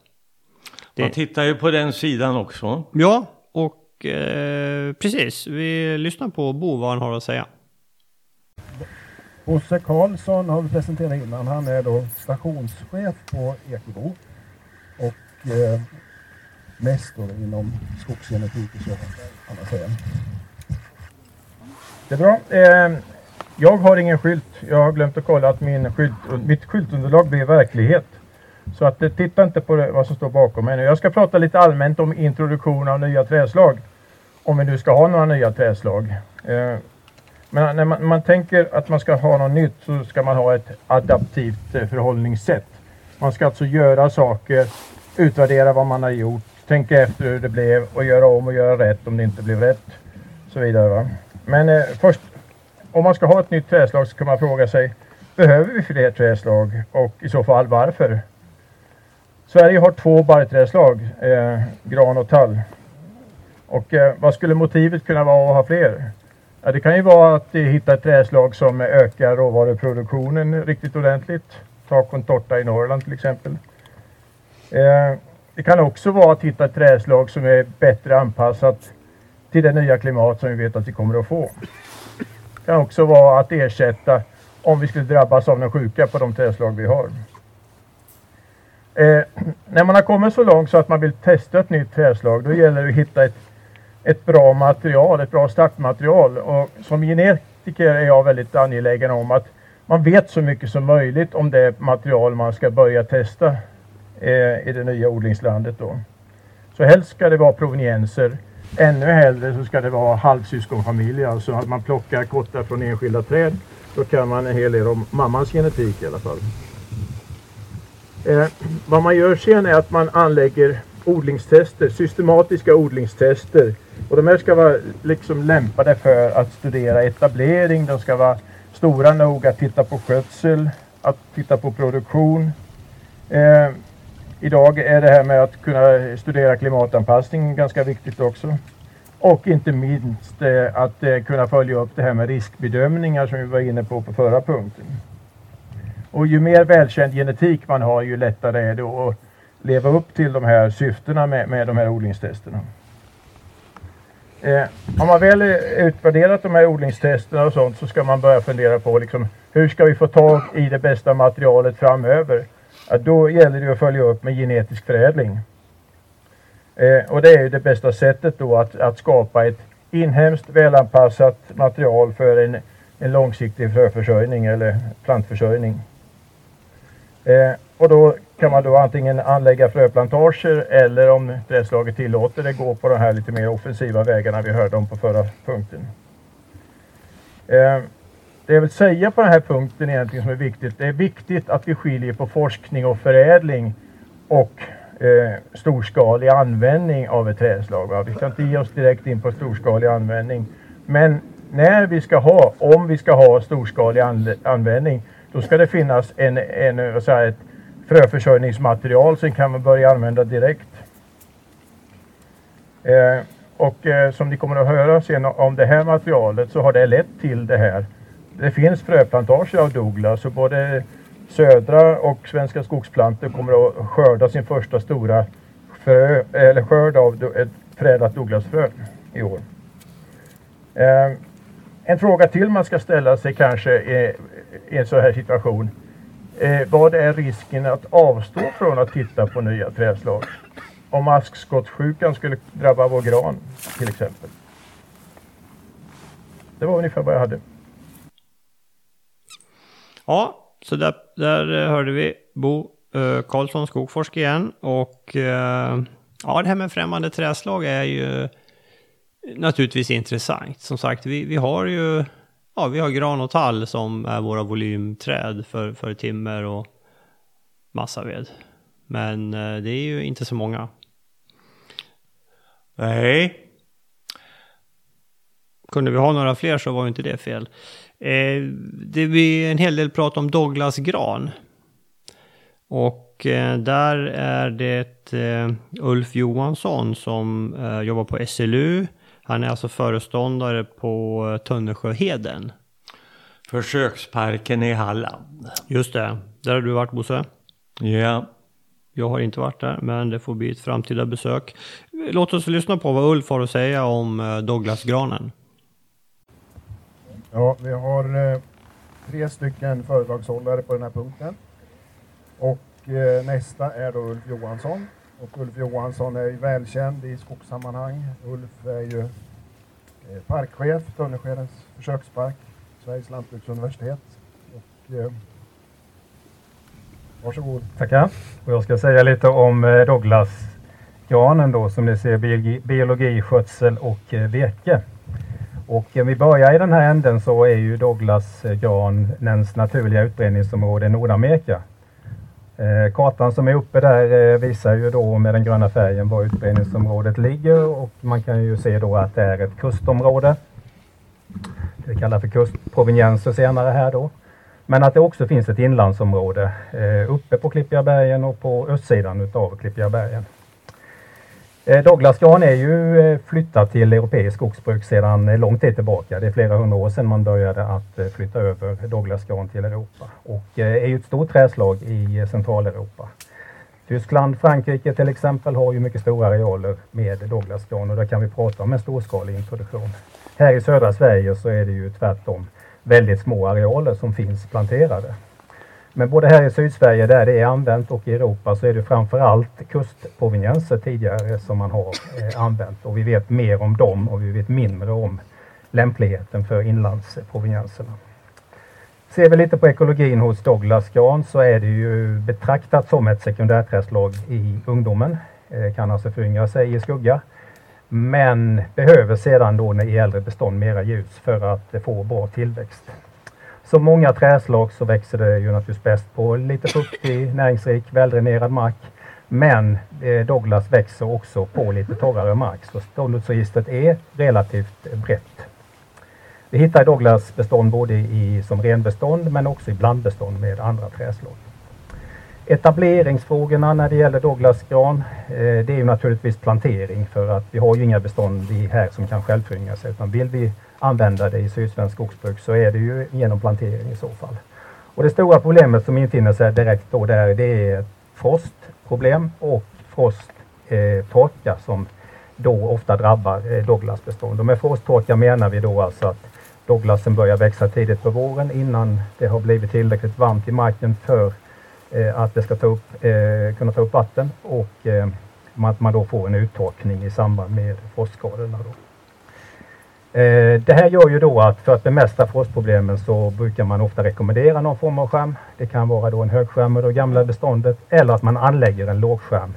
Det... Man tittar ju på den sidan också. Ja, och eh, precis. Vi lyssnar på Bo vad han har att säga. Bosse Karlsson har vi presenterat innan. Han är då stationschef på Ekebo och eh, mest då inom skogsgenetik och så. Det är bra. Eh, jag har ingen skylt. Jag har glömt att kolla att min skylt, mitt skyltunderlag blir verklighet. Så att eh, titta inte på det, vad som står bakom mig nu. Jag ska prata lite allmänt om introduktion av nya träslag. Om vi nu ska ha några nya träslag. Eh, men när man, man, tänker att man ska ha något nytt så ska man ha ett adaptivt eh, förhållningssätt. Man ska alltså göra saker, utvärdera vad man har gjort, tänka efter hur det blev och göra om och göra rätt om det inte blev rätt. Så vidare. Va? Men eh, först, om man ska ha ett nytt träslag så kan man fråga sig, behöver vi fler träslag och i så fall varför? Sverige har två barrträdslag, eh, gran och tall. Och eh, vad skulle motivet kunna vara att ha fler? Ja, det kan ju vara att eh, hitta ett träslag som ökar råvaruproduktionen riktigt ordentligt. Ta contorta i Norrland till exempel. Eh, det kan också vara att hitta ett träslag som är bättre anpassat till det nya klimat som vi vet att vi kommer att få. Det kan också vara att ersätta om vi skulle drabbas av någon sjuka på de träslag vi har. Eh, när man har kommit så långt så att man vill testa ett nytt träslag då gäller det att hitta ett, ett bra material, ett bra startmaterial. Och som genetiker är jag väldigt angelägen om att man vet så mycket som möjligt om det material man ska börja testa eh, i det nya odlingslandet. Då. Så helst ska det vara provenienser. Ännu hellre så ska det vara halvsyskonfamiljer, alltså att man plockar kottar från enskilda träd. Då kan man en hel del om mammans genetik i alla fall. Eh, vad man gör sen är att man anlägger odlingstester, systematiska odlingstester. Och de här ska vara liksom lämpade för att studera etablering. De ska vara stora nog att titta på skötsel, att titta på produktion. Eh, idag är det här med att kunna studera klimatanpassning ganska viktigt också. Och inte minst eh, att eh, kunna följa upp det här med riskbedömningar som vi var inne på på förra punkten. Och ju mer välkänd genetik man har ju lättare är det att leva upp till de här syftena med, med de här odlingstesterna. Eh, om man väl utvärderat de här odlingstesterna och sånt så ska man börja fundera på liksom, hur ska vi få tag i det bästa materialet framöver? Ja, då gäller det att följa upp med genetisk förädling. Eh, och det är ju det bästa sättet då att, att skapa ett inhemskt välanpassat material för en, en långsiktig fröförsörjning eller plantförsörjning. Eh, och då kan man då antingen anlägga fröplantager eller om trädslaget tillåter det gå på de här lite mer offensiva vägarna vi hörde om på förra punkten. Eh, det jag vill säga på den här punkten egentligen som är viktigt, det är viktigt att vi skiljer på forskning och förädling och eh, storskalig användning av ett trädslag. Va? Vi ska inte ge oss direkt in på storskalig användning. Men när vi ska ha, om vi ska ha storskalig användning, då ska det finnas en, en, vad säger, ett fröförsörjningsmaterial som kan man börja använda direkt. Eh, och eh, som ni kommer att höra sen om det här materialet så har det lett till det här. Det finns fröplantager av Douglas och både Södra och Svenska Skogsplantor kommer att skörda sin första stora frö, eller skörd av ett förädlat Douglasfrö i år. Eh, en fråga till man ska ställa sig kanske i, i en sån här situation. Eh, vad är risken att avstå från att titta på nya trädslag? Om askskottsjukan skulle drabba vår gran till exempel. Det var ungefär vad jag hade. Ja, så där, där eh, hörde vi Bo eh, Karlsson Skogforsk igen. Och eh, ja, det här med främmande träslag är ju naturligtvis intressant. Som sagt, vi, vi har ju ja, vi har gran och tall som är våra volymträd för, för timmer och massaved. Men eh, det är ju inte så många. Nej. Kunde vi ha några fler så var ju inte det fel. Eh, det blir en hel del prat om Douglas gran. Och eh, där är det eh, Ulf Johansson som jobbar på SLU han är alltså föreståndare på Tönnesjöheden. Försöksparken i Halland. Just det. Där har du varit Bosse? Ja. Jag har inte varit där, men det får bli ett framtida besök. Låt oss lyssna på vad Ulf har att säga om Douglasgranen. Ja, vi har eh, tre stycken föredragshållare på den här punkten. Och eh, nästa är då Ulf Johansson och Ulf Johansson är ju välkänd i skogssammanhang. Ulf är ju eh, parkchef, Tönneskedens försökspark, Sveriges lantbruksuniversitet. Och, eh, varsågod. Tackar. Och jag ska säga lite om eh, Douglas-granen då som ni ser biologi, biologi skötsel och eh, virke. Och eh, om vi börjar i den här änden så är ju Douglas-granens eh, naturliga utbredningsområde Nordamerika. Eh, kartan som är uppe där visar ju då med den gröna färgen var utbredningsområdet ligger och man kan ju se då att det är ett kustområde. Det vi kallar för kustprovenienser senare här då. Men att det också finns ett inlandsområde uppe på Klippiga bergen och på östsidan utav Klippiga bergen. Eh, Douglas Douglasgran är ju eh, flyttat till europeiskt skogsbruk sedan eh, lång tid tillbaka. Det är flera hundra år sedan man började att flytta över Douglasgran till Europa och är ju ett stort träslag i Centraleuropa. Tyskland, Frankrike till exempel har ju mycket stora arealer med Douglasgran och där kan vi prata om en storskalig introduktion. Här i södra Sverige så är det ju tvärtom väldigt små arealer som finns planterade. Men både här i Sydsverige där det är använt och i Europa så är det framförallt kustprovenienser tidigare som man har eh, använt och vi vet mer om dem och vi vet mindre om lämpligheten för inlandsprovenienserna. Ser vi lite på ekologin hos Douglas gran så är det ju betraktat som ett sekundärträdslag i ungdomen. Det kan alltså föryngra sig i skugga. Men behöver sedan då i äldre bestånd mera ljus för att få bra tillväxt. Som många träslag så växer det ju naturligtvis bäst på lite fuktig, näringsrik, väldränerad mark. Men eh, Douglas växer också på lite torrare mark så ståndortsregistret är relativt brett. Vi hittar Douglas bestånd både i, som renbestånd men också i blandbestånd med andra träslag. Etableringsfrågorna när det gäller Douglasgran, eh, det är ju naturligtvis plantering för att vi har ju inga bestånd här som kan självföryngra sig utan vill vi använda det i sydsvenskt skogsbruk så är det ju genom plantering i så fall. Och det stora problemet som infinner sig direkt då där det är frostproblem och frosttorka eh, som då ofta drabbar eh, Douglasbestånd. Och med frosttorka menar vi då alltså att Douglasen börjar växa tidigt på våren innan det har blivit tillräckligt varmt i marken för eh, att det ska ta upp, eh, kunna ta upp vatten och eh, att man då får en uttorkning i samband med frostskadorna. Då. Eh, det här gör ju då att för att bemästra frostproblemen så brukar man ofta rekommendera någon form av skärm. Det kan vara då en högskärm i det gamla beståndet eller att man anlägger en lågskärm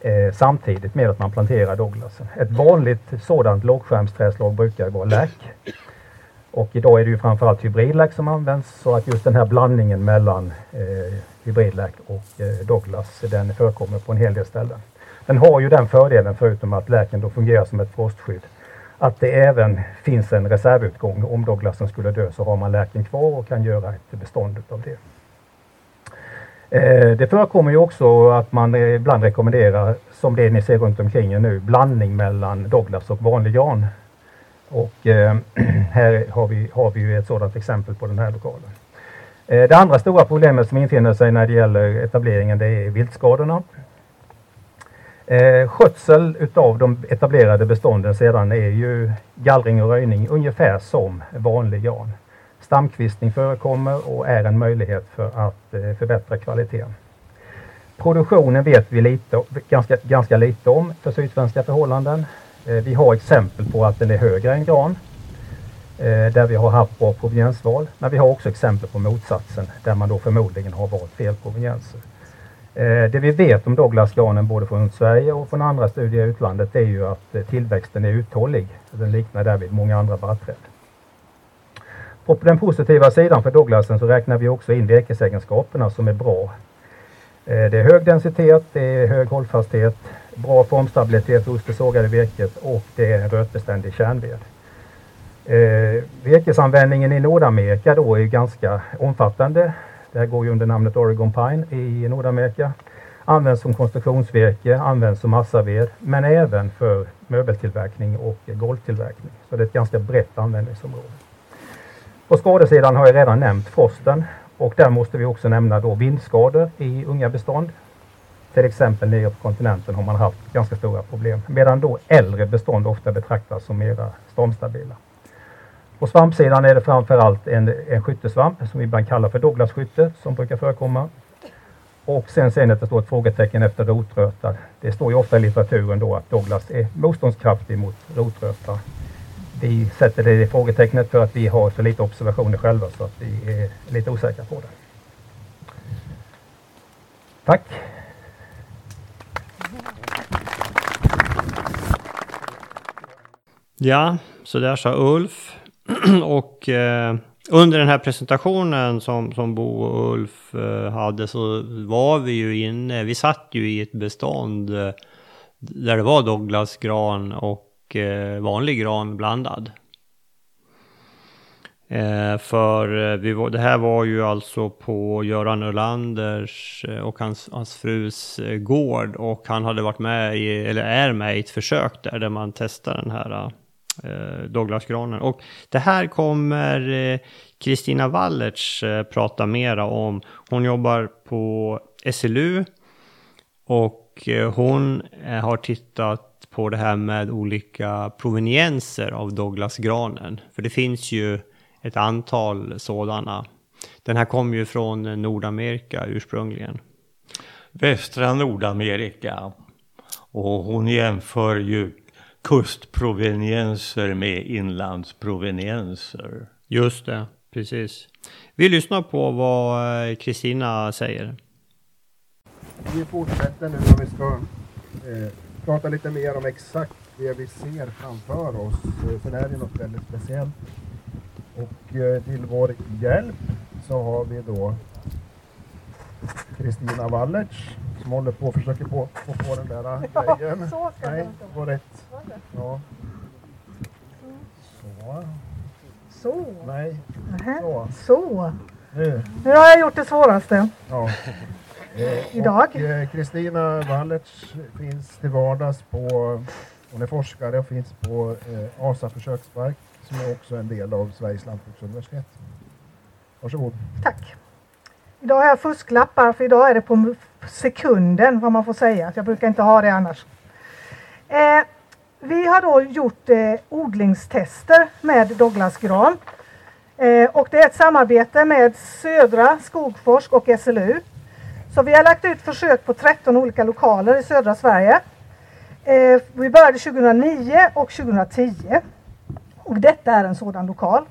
eh, samtidigt med att man planterar Douglasen. Ett vanligt sådant lågskärmsträslag brukar vara lärk. Och idag är det ju framförallt hybridlärk som används så att just den här blandningen mellan eh, hybridlärk och eh, Douglas den förekommer på en hel del ställen. Den har ju den fördelen förutom att lärken då fungerar som ett frostskydd att det även finns en reservutgång. Om Douglasen skulle dö så har man lärken kvar och kan göra ett bestånd av det. Eh, det förekommer ju också att man eh, ibland rekommenderar, som det ni ser runt omkring er nu, blandning mellan Douglas och vanlig gran. Och eh, här har vi, har vi ju ett sådant exempel på den här lokalen. Det andra stora problemet som infinner sig när det gäller etableringen det är viltskadorna. Eh, skötsel utav de etablerade bestånden sedan är ju gallring och röjning ungefär som vanlig gran. Stamkvistning förekommer och är en möjlighet för att eh, förbättra kvaliteten. Produktionen vet vi lite, ganska, ganska lite om för sydsvenska förhållanden. Eh, vi har exempel på att den är högre än gran eh, där vi har haft bra proveniensval. Men vi har också exempel på motsatsen där man då förmodligen har valt fel provenienser. Eh, det vi vet om Douglasgranen både från Sverige och från andra studier i utlandet är ju att eh, tillväxten är uthållig. Den liknar därvid många andra barrträd. På den positiva sidan för Douglasen så räknar vi också in virkesegenskaperna som är bra. Eh, det är hög densitet, det är hög hållfasthet, bra formstabilitet hos det sågade virket och det är en rötbeständig kärnved. virkesanvändningen i Nordamerika då är ganska omfattande. Det här går ju under namnet Oregon Pine i Nordamerika. Används som konstruktionsvirke, används som massaved, men även för möbeltillverkning och golvtillverkning. Så det är ett ganska brett användningsområde. På skadesidan har jag redan nämnt frosten och där måste vi också nämna då vindskador i unga bestånd. Till exempel nere på kontinenten har man haft ganska stora problem medan då äldre bestånd ofta betraktas som mera stormstabila. På svampsidan är det framförallt en, en skyttesvamp som vi ibland kallar för Douglas-skytte som brukar förekomma. Och sen ser ni att det står ett frågetecken efter rotröta. Det står ju ofta i litteraturen då att Douglas är motståndskraftig mot rotröta. vi sätter det i frågetecknet för att vi har så lite observationer själva så att vi är lite osäkra på det. Tack! Ja, så där sa Ulf. och eh, under den här presentationen som, som Bo och Ulf eh, hade så var vi ju inne, vi satt ju i ett bestånd eh, där det var Douglasgran och eh, vanlig gran blandad. Eh, för eh, vi var, det här var ju alltså på Göran Ölanders eh, och hans, hans frus eh, gård och han hade varit med i, eller är med i ett försök där, där man testar den här eh, Eh, Douglasgranen. Och det här kommer eh, Kristina eh, Wallertz eh, prata mera om. Hon jobbar på SLU och eh, hon eh, har tittat på det här med olika provenienser av Douglasgranen. För det finns ju ett antal sådana. Den här kom ju från Nordamerika ursprungligen. Västra Nordamerika. Och hon jämför ju kustprovenienser med inlandsprovenienser. Just det, precis. Vi lyssnar på vad eh, Kristina säger. Vi fortsätter nu och vi ska eh, prata lite mer om exakt det vi ser framför oss. Eh, för det här är något väldigt speciellt. Och eh, till vår hjälp så har vi då Kristina Wallertz som håller på och försöker få, få på den där grejen. så ska Nej, det går rätt. Ja. Så. Så. Nej. Nähä. Så. Så. Nu. Nu har jag gjort det svåraste. Ja. Eh, Idag. eh, Kristina Wallertz finns till vardags på, hon är forskare och finns på eh, ASA försökspark som är också en del av Sveriges lantbruksuniversitet. Varsågod. Tack. Idag har jag fusklappar för idag är det på sekunden vad man får säga. Jag brukar inte ha det annars. Eh, vi har då gjort eh, odlingstester med Douglasgran. Eh, och det är ett samarbete med Södra Skogforsk och SLU. Så vi har lagt ut försök på 13 olika lokaler i södra Sverige. Eh, vi började 2009 och 2010. Och detta är en sådan lokal.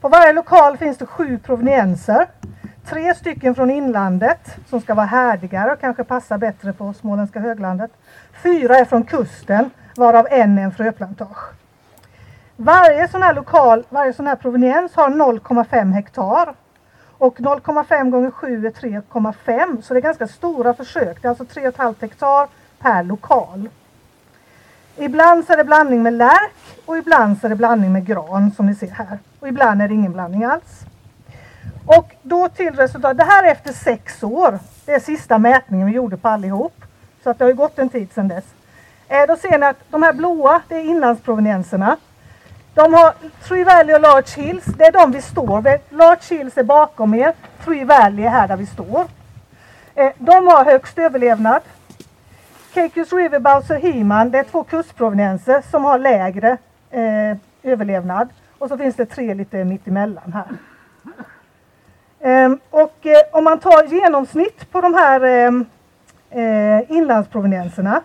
På varje lokal finns det sju provenienser. Tre stycken från inlandet som ska vara härdigare och kanske passa bättre på småländska höglandet. Fyra är från kusten varav en är en fröplantage. Varje sån här lokal, varje sån här proveniens har 0,5 hektar. Och 0,5 gånger 7 är 3,5 så det är ganska stora försök. Det är alltså 3,5 hektar per lokal. Ibland så är det blandning med lärk och ibland så är det blandning med gran som ni ser här. Och ibland är det ingen blandning alls. Och då till resultat, det här är efter sex år. Det är sista mätningen vi gjorde på allihop. Så att det har ju gått en tid sedan dess. Eh, då ser ni att de här blåa, det är inlandsprovenienserna. De har Three Valley och Large Hills, det är de vi står vid. Large Hills är bakom er, Three Valley är här där vi står. Eh, de har högst överlevnad. Cacus River, Bowser Heman, det är två kustprovenienser som har lägre eh, överlevnad. Och så finns det tre lite mittemellan här. Ehm, och eh, om man tar genomsnitt på de här ehm, eh, inlandsprovenienserna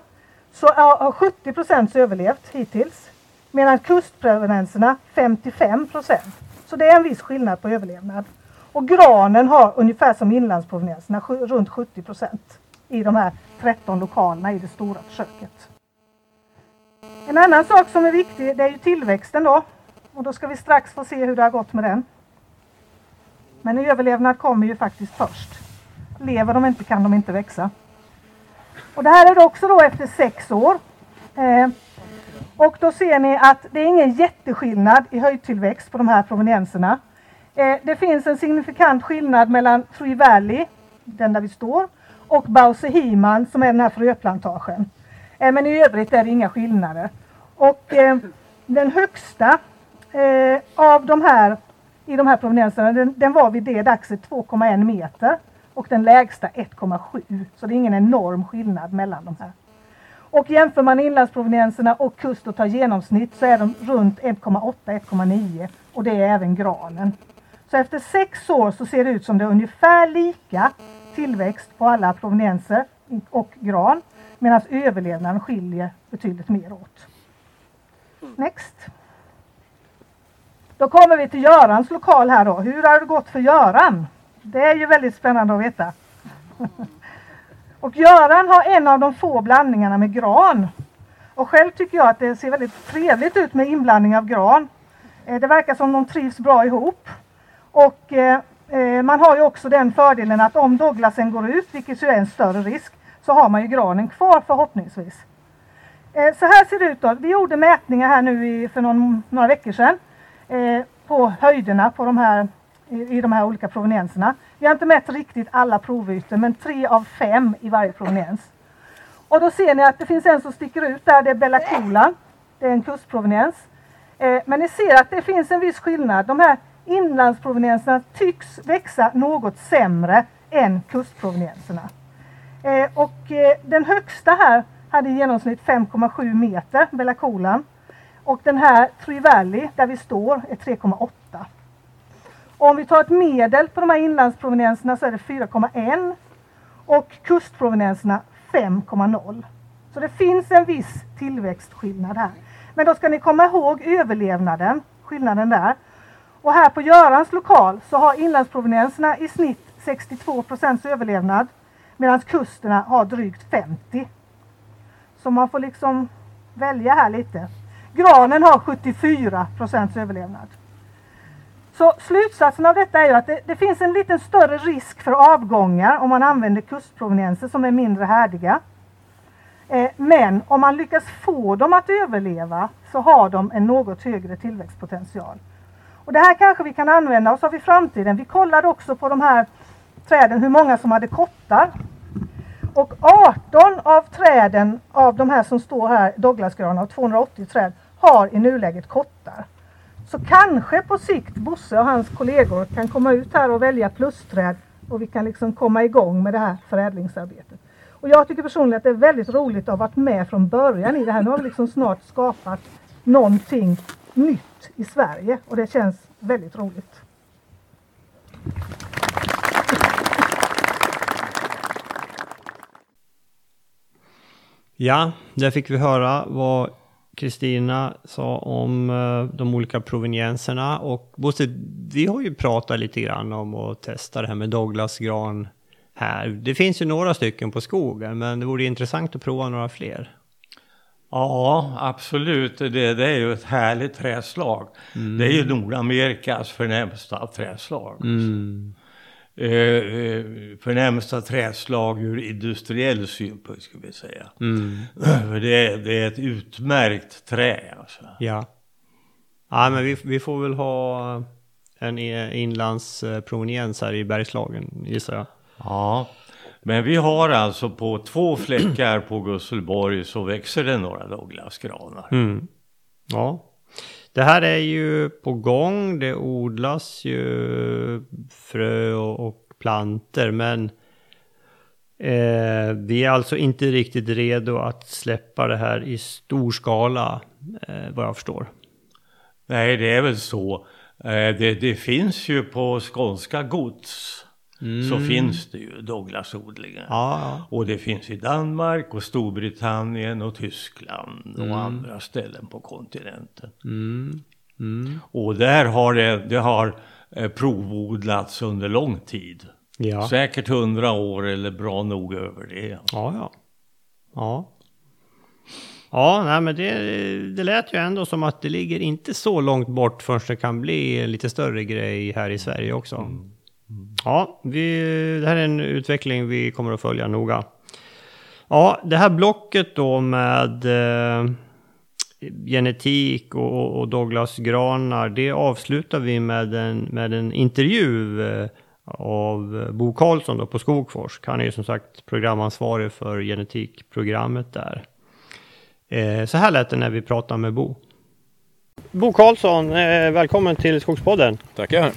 så har 70 procent överlevt hittills. Medan kustprovenienserna 55 procent. Så det är en viss skillnad på överlevnad. Och granen har ungefär som inlandsprovenienserna runt 70 procent i de här 13 lokalerna i det stora försöket. En annan sak som är viktig det är ju tillväxten då. Och då ska vi strax få se hur det har gått med den. Men överlevnad kommer ju faktiskt först. Lever de inte kan de inte växa. Och det här är också då efter sex år. Eh, och då ser ni att det är ingen jätteskillnad i höjdtillväxt på de här provenienserna. Eh, det finns en signifikant skillnad mellan Free Valley, den där vi står, och Bause Heman som är den här fröplantagen. Eh, men i övrigt är det inga skillnader. Och eh, den högsta eh, av de här i de här provenienserna, den, den var vid det dagset 2,1 meter och den lägsta 1,7. Så det är ingen enorm skillnad mellan de här. Och jämför man inlandsprovenienserna och kust och tar genomsnitt så är de runt 1,8-1,9 och det är även granen. Så efter sex år så ser det ut som det är ungefär lika tillväxt på alla provenienser och gran medan överlevnaden skiljer betydligt mer åt. Next. Då kommer vi till Görans lokal här då. Hur har det gått för Göran? Det är ju väldigt spännande att veta. Och Göran har en av de få blandningarna med gran. Och själv tycker jag att det ser väldigt trevligt ut med inblandning av gran. Eh, det verkar som de trivs bra ihop. Och eh, eh, man har ju också den fördelen att om Douglasen går ut, vilket ju är en större risk, så har man ju granen kvar förhoppningsvis. Så här ser det ut då. Vi gjorde mätningar här nu för någon, några veckor sedan eh, på höjderna på de här, i, i de här olika provenienserna. Vi har inte mätt riktigt alla provytor men tre av fem i varje proveniens. Och då ser ni att det finns en som sticker ut där, det är Bella Coola. Det är en kustproveniens. Eh, men ni ser att det finns en viss skillnad. De här inlandsprovenienserna tycks växa något sämre än kustprovenienserna. Eh, och eh, den högsta här hade i genomsnitt 5,7 meter, Bella Colan. Och den här Tree Valley, där vi står, är 3,8. Om vi tar ett medel på de här inlandsprovenienserna så är det 4,1 och kustprovenienserna 5,0. Så det finns en viss tillväxtskillnad här. Men då ska ni komma ihåg överlevnaden, skillnaden där. Och här på Görans lokal så har inlandsprovenienserna i snitt 62 procents överlevnad medan kusterna har drygt 50. Så man får liksom välja här lite. Granen har 74 procents överlevnad. Så slutsatsen av detta är ju att det, det, finns en lite större risk för avgångar om man använder kustprovenienser som är mindre härdiga. Eh, men om man lyckas få dem att överleva så har de en något högre tillväxtpotential. Och det här kanske vi kan använda oss av i framtiden. Vi kollade också på de här träden hur många som hade kottar. Och 18 av träden av de här som står här, Douglasgranar, 280 träd, har i nuläget kottar. Så kanske på sikt Bosse och hans kollegor kan komma ut här och välja plusträd och vi kan liksom komma igång med det här förädlingsarbetet. Och jag tycker personligen att det är väldigt roligt att ha varit med från början i det här. Nu har vi liksom snart skapat någonting nytt i Sverige och det känns väldigt roligt. Ja, där fick vi höra vad Kristina sa om uh, de olika provenienserna. Och Bosse, vi har ju pratat lite grann om att testa det här med Douglasgran här. Det finns ju några stycken på skogen, men det vore intressant att prova några fler. Ja, absolut. Det, det är ju ett härligt träslag. Mm. Det är ju Nordamerikas förnämsta träslag. Mm. Eh, eh, förnämsta träslag ur industriell synpunkt skulle vi säga. Mm. det, är, det är ett utmärkt trä alltså. Ja. Ja men vi, vi får väl ha en inlandsproveniens här i Bergslagen gissar jag. Ja. Men vi har alltså på två fläckar på Gusselborg så växer det några Douglasgranar. Mm. Ja. Det här är ju på gång. Det odlas ju frö och, och planter men eh, vi är alltså inte riktigt redo att släppa det här i stor skala eh, vad jag förstår. Nej, det är väl så. Eh, det, det finns ju på skånska gods Mm. så finns det ju Douglasodlingar. Ja. Och det finns i Danmark och Storbritannien och Tyskland och mm. andra ställen på kontinenten. Mm. mm. Och där har det, det har eh, provodlats under lång tid. Ja. Säkert hundra år eller bra nog över det. Ja, ja. Ja, ja nej, men det, det lät ju ändå som att det ligger inte så långt bort förrän det kan bli en lite större grej här i Sverige också. Mm. Ja, vi, det här är en utveckling vi kommer att följa noga. Ja, det här blocket då med eh, genetik och, och Douglas Granar, det avslutar vi med en, med en intervju eh, av Bo Karlsson då på Skogforsk. Han är ju som sagt programansvarig för genetikprogrammet där. Eh, så här lät det när vi pratade med Bo. Bo Karlsson, eh, välkommen till Skogspodden. Tackar.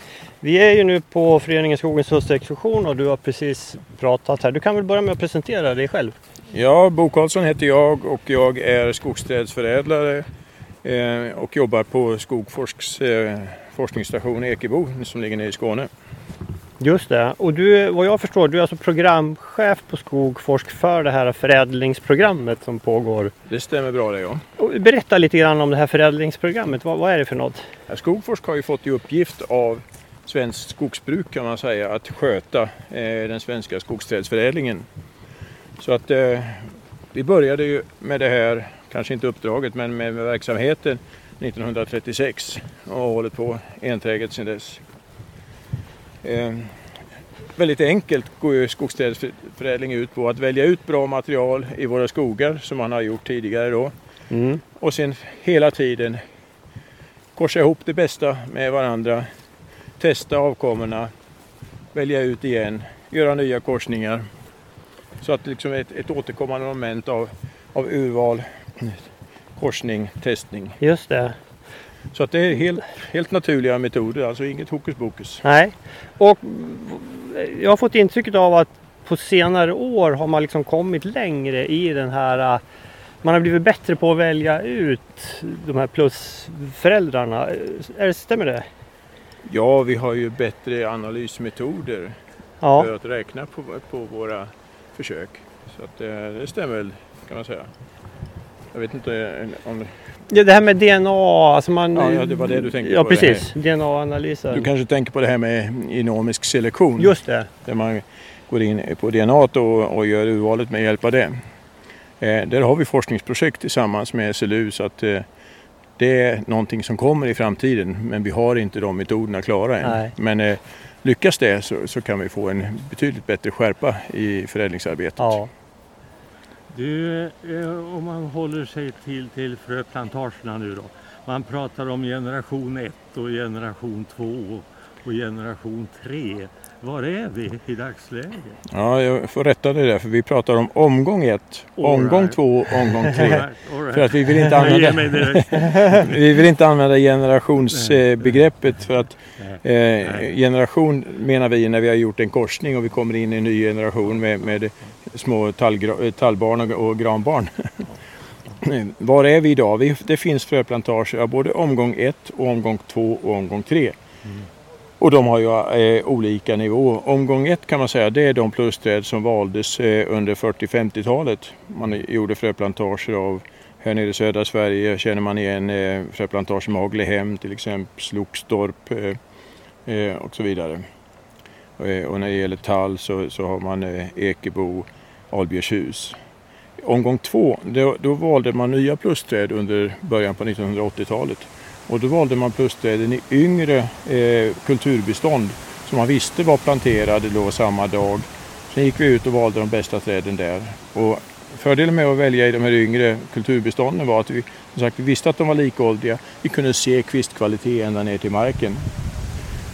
Vi är ju nu på Föreningen Skogens höstexkursion och du har precis pratat här. Du kan väl börja med att presentera dig själv? Ja, Bo Karlsson heter jag och jag är skogsträdsförädlare eh, och jobbar på Skogforsks eh, forskningsstation Ekebo som ligger nere i Skåne. Just det. Och du, vad jag förstår, du är alltså programchef på Skogforsk för det här förädlingsprogrammet som pågår. Det stämmer bra det ja. Och berätta lite grann om det här förädlingsprogrammet. Vad, vad är det för något? Skogforsk har ju fått i uppgift av svenskt skogsbruk kan man säga att sköta eh, den svenska skogsträdsförädlingen. Så att eh, vi började ju med det här, kanske inte uppdraget, men med, med verksamheten 1936 och har hållit på enträget sedan dess. Eh, väldigt enkelt går ju skogsträdsförädling ut på att välja ut bra material i våra skogar som man har gjort tidigare då. Mm. Och sen hela tiden korsa ihop det bästa med varandra, testa avkommorna, välja ut igen, göra nya korsningar. Så att liksom ett, ett återkommande moment av, av urval, korsning, testning. Just det. Så att det är helt, helt naturliga metoder, alltså inget hokus pokus. Nej, och jag har fått intrycket av att på senare år har man liksom kommit längre i den här man har blivit bättre på att välja ut de här plusföräldrarna. Är det, stämmer det? Ja, vi har ju bättre analysmetoder ja. för att räkna på, på våra försök. Så att det, eh, det stämmer väl kan man säga. Jag vet inte om Ja, det här med DNA, alltså man... Ja, det var det du tänkte ja, på. Ja, precis. DNA-analyser. Du kanske tänker på det här med genomisk selektion. Just det. Där man går in på DNA och, och gör urvalet med hjälp av det. Eh, där har vi forskningsprojekt tillsammans med SLU så att eh, det är någonting som kommer i framtiden men vi har inte de metoderna klara än. Nej. Men eh, lyckas det så, så, kan vi få en betydligt bättre skärpa i förädlingsarbetet. Ja. Du, eh, om man håller sig till, till fröplantagerna nu då. Man pratar om generation 1 och generation 2 och generation 3. Var är vi i dagsläget? Ja, jag får rätta dig där för vi pratar om omgång 1, omgång 2, omgång 3. För att vi vill inte använda, vi vill inte använda generationsbegreppet för att eh, generation menar vi när vi har gjort en korsning och vi kommer in i en ny generation med, med små tallbarn och, och granbarn. Var är vi idag? Vi, det finns fröplantager av både omgång 1 och omgång 2 och omgång 3. Mm. Och de har ju eh, olika nivå. Omgång 1 kan man säga det är de plusträd som valdes eh, under 40-50-talet. Man gjorde fröplantager av här nere i södra Sverige känner man igen eh, fröplantager Maglehem till exempel, Slokstorp eh, eh, och så vidare. Eh, och när det gäller tall så, så har man eh, Ekebo, Albjörshus. Omgång 2, då, då valde man nya plusträd under början på 1980-talet. Och då valde man plusträden i yngre eh, kulturbestånd som man visste var planterade då samma dag. Sen gick vi ut och valde de bästa träden där. Och fördelen med att välja i de här yngre kulturbestånden var att vi, som sagt, vi visste att de var likåldriga. Vi kunde se kvistkvalitet ända ner till marken.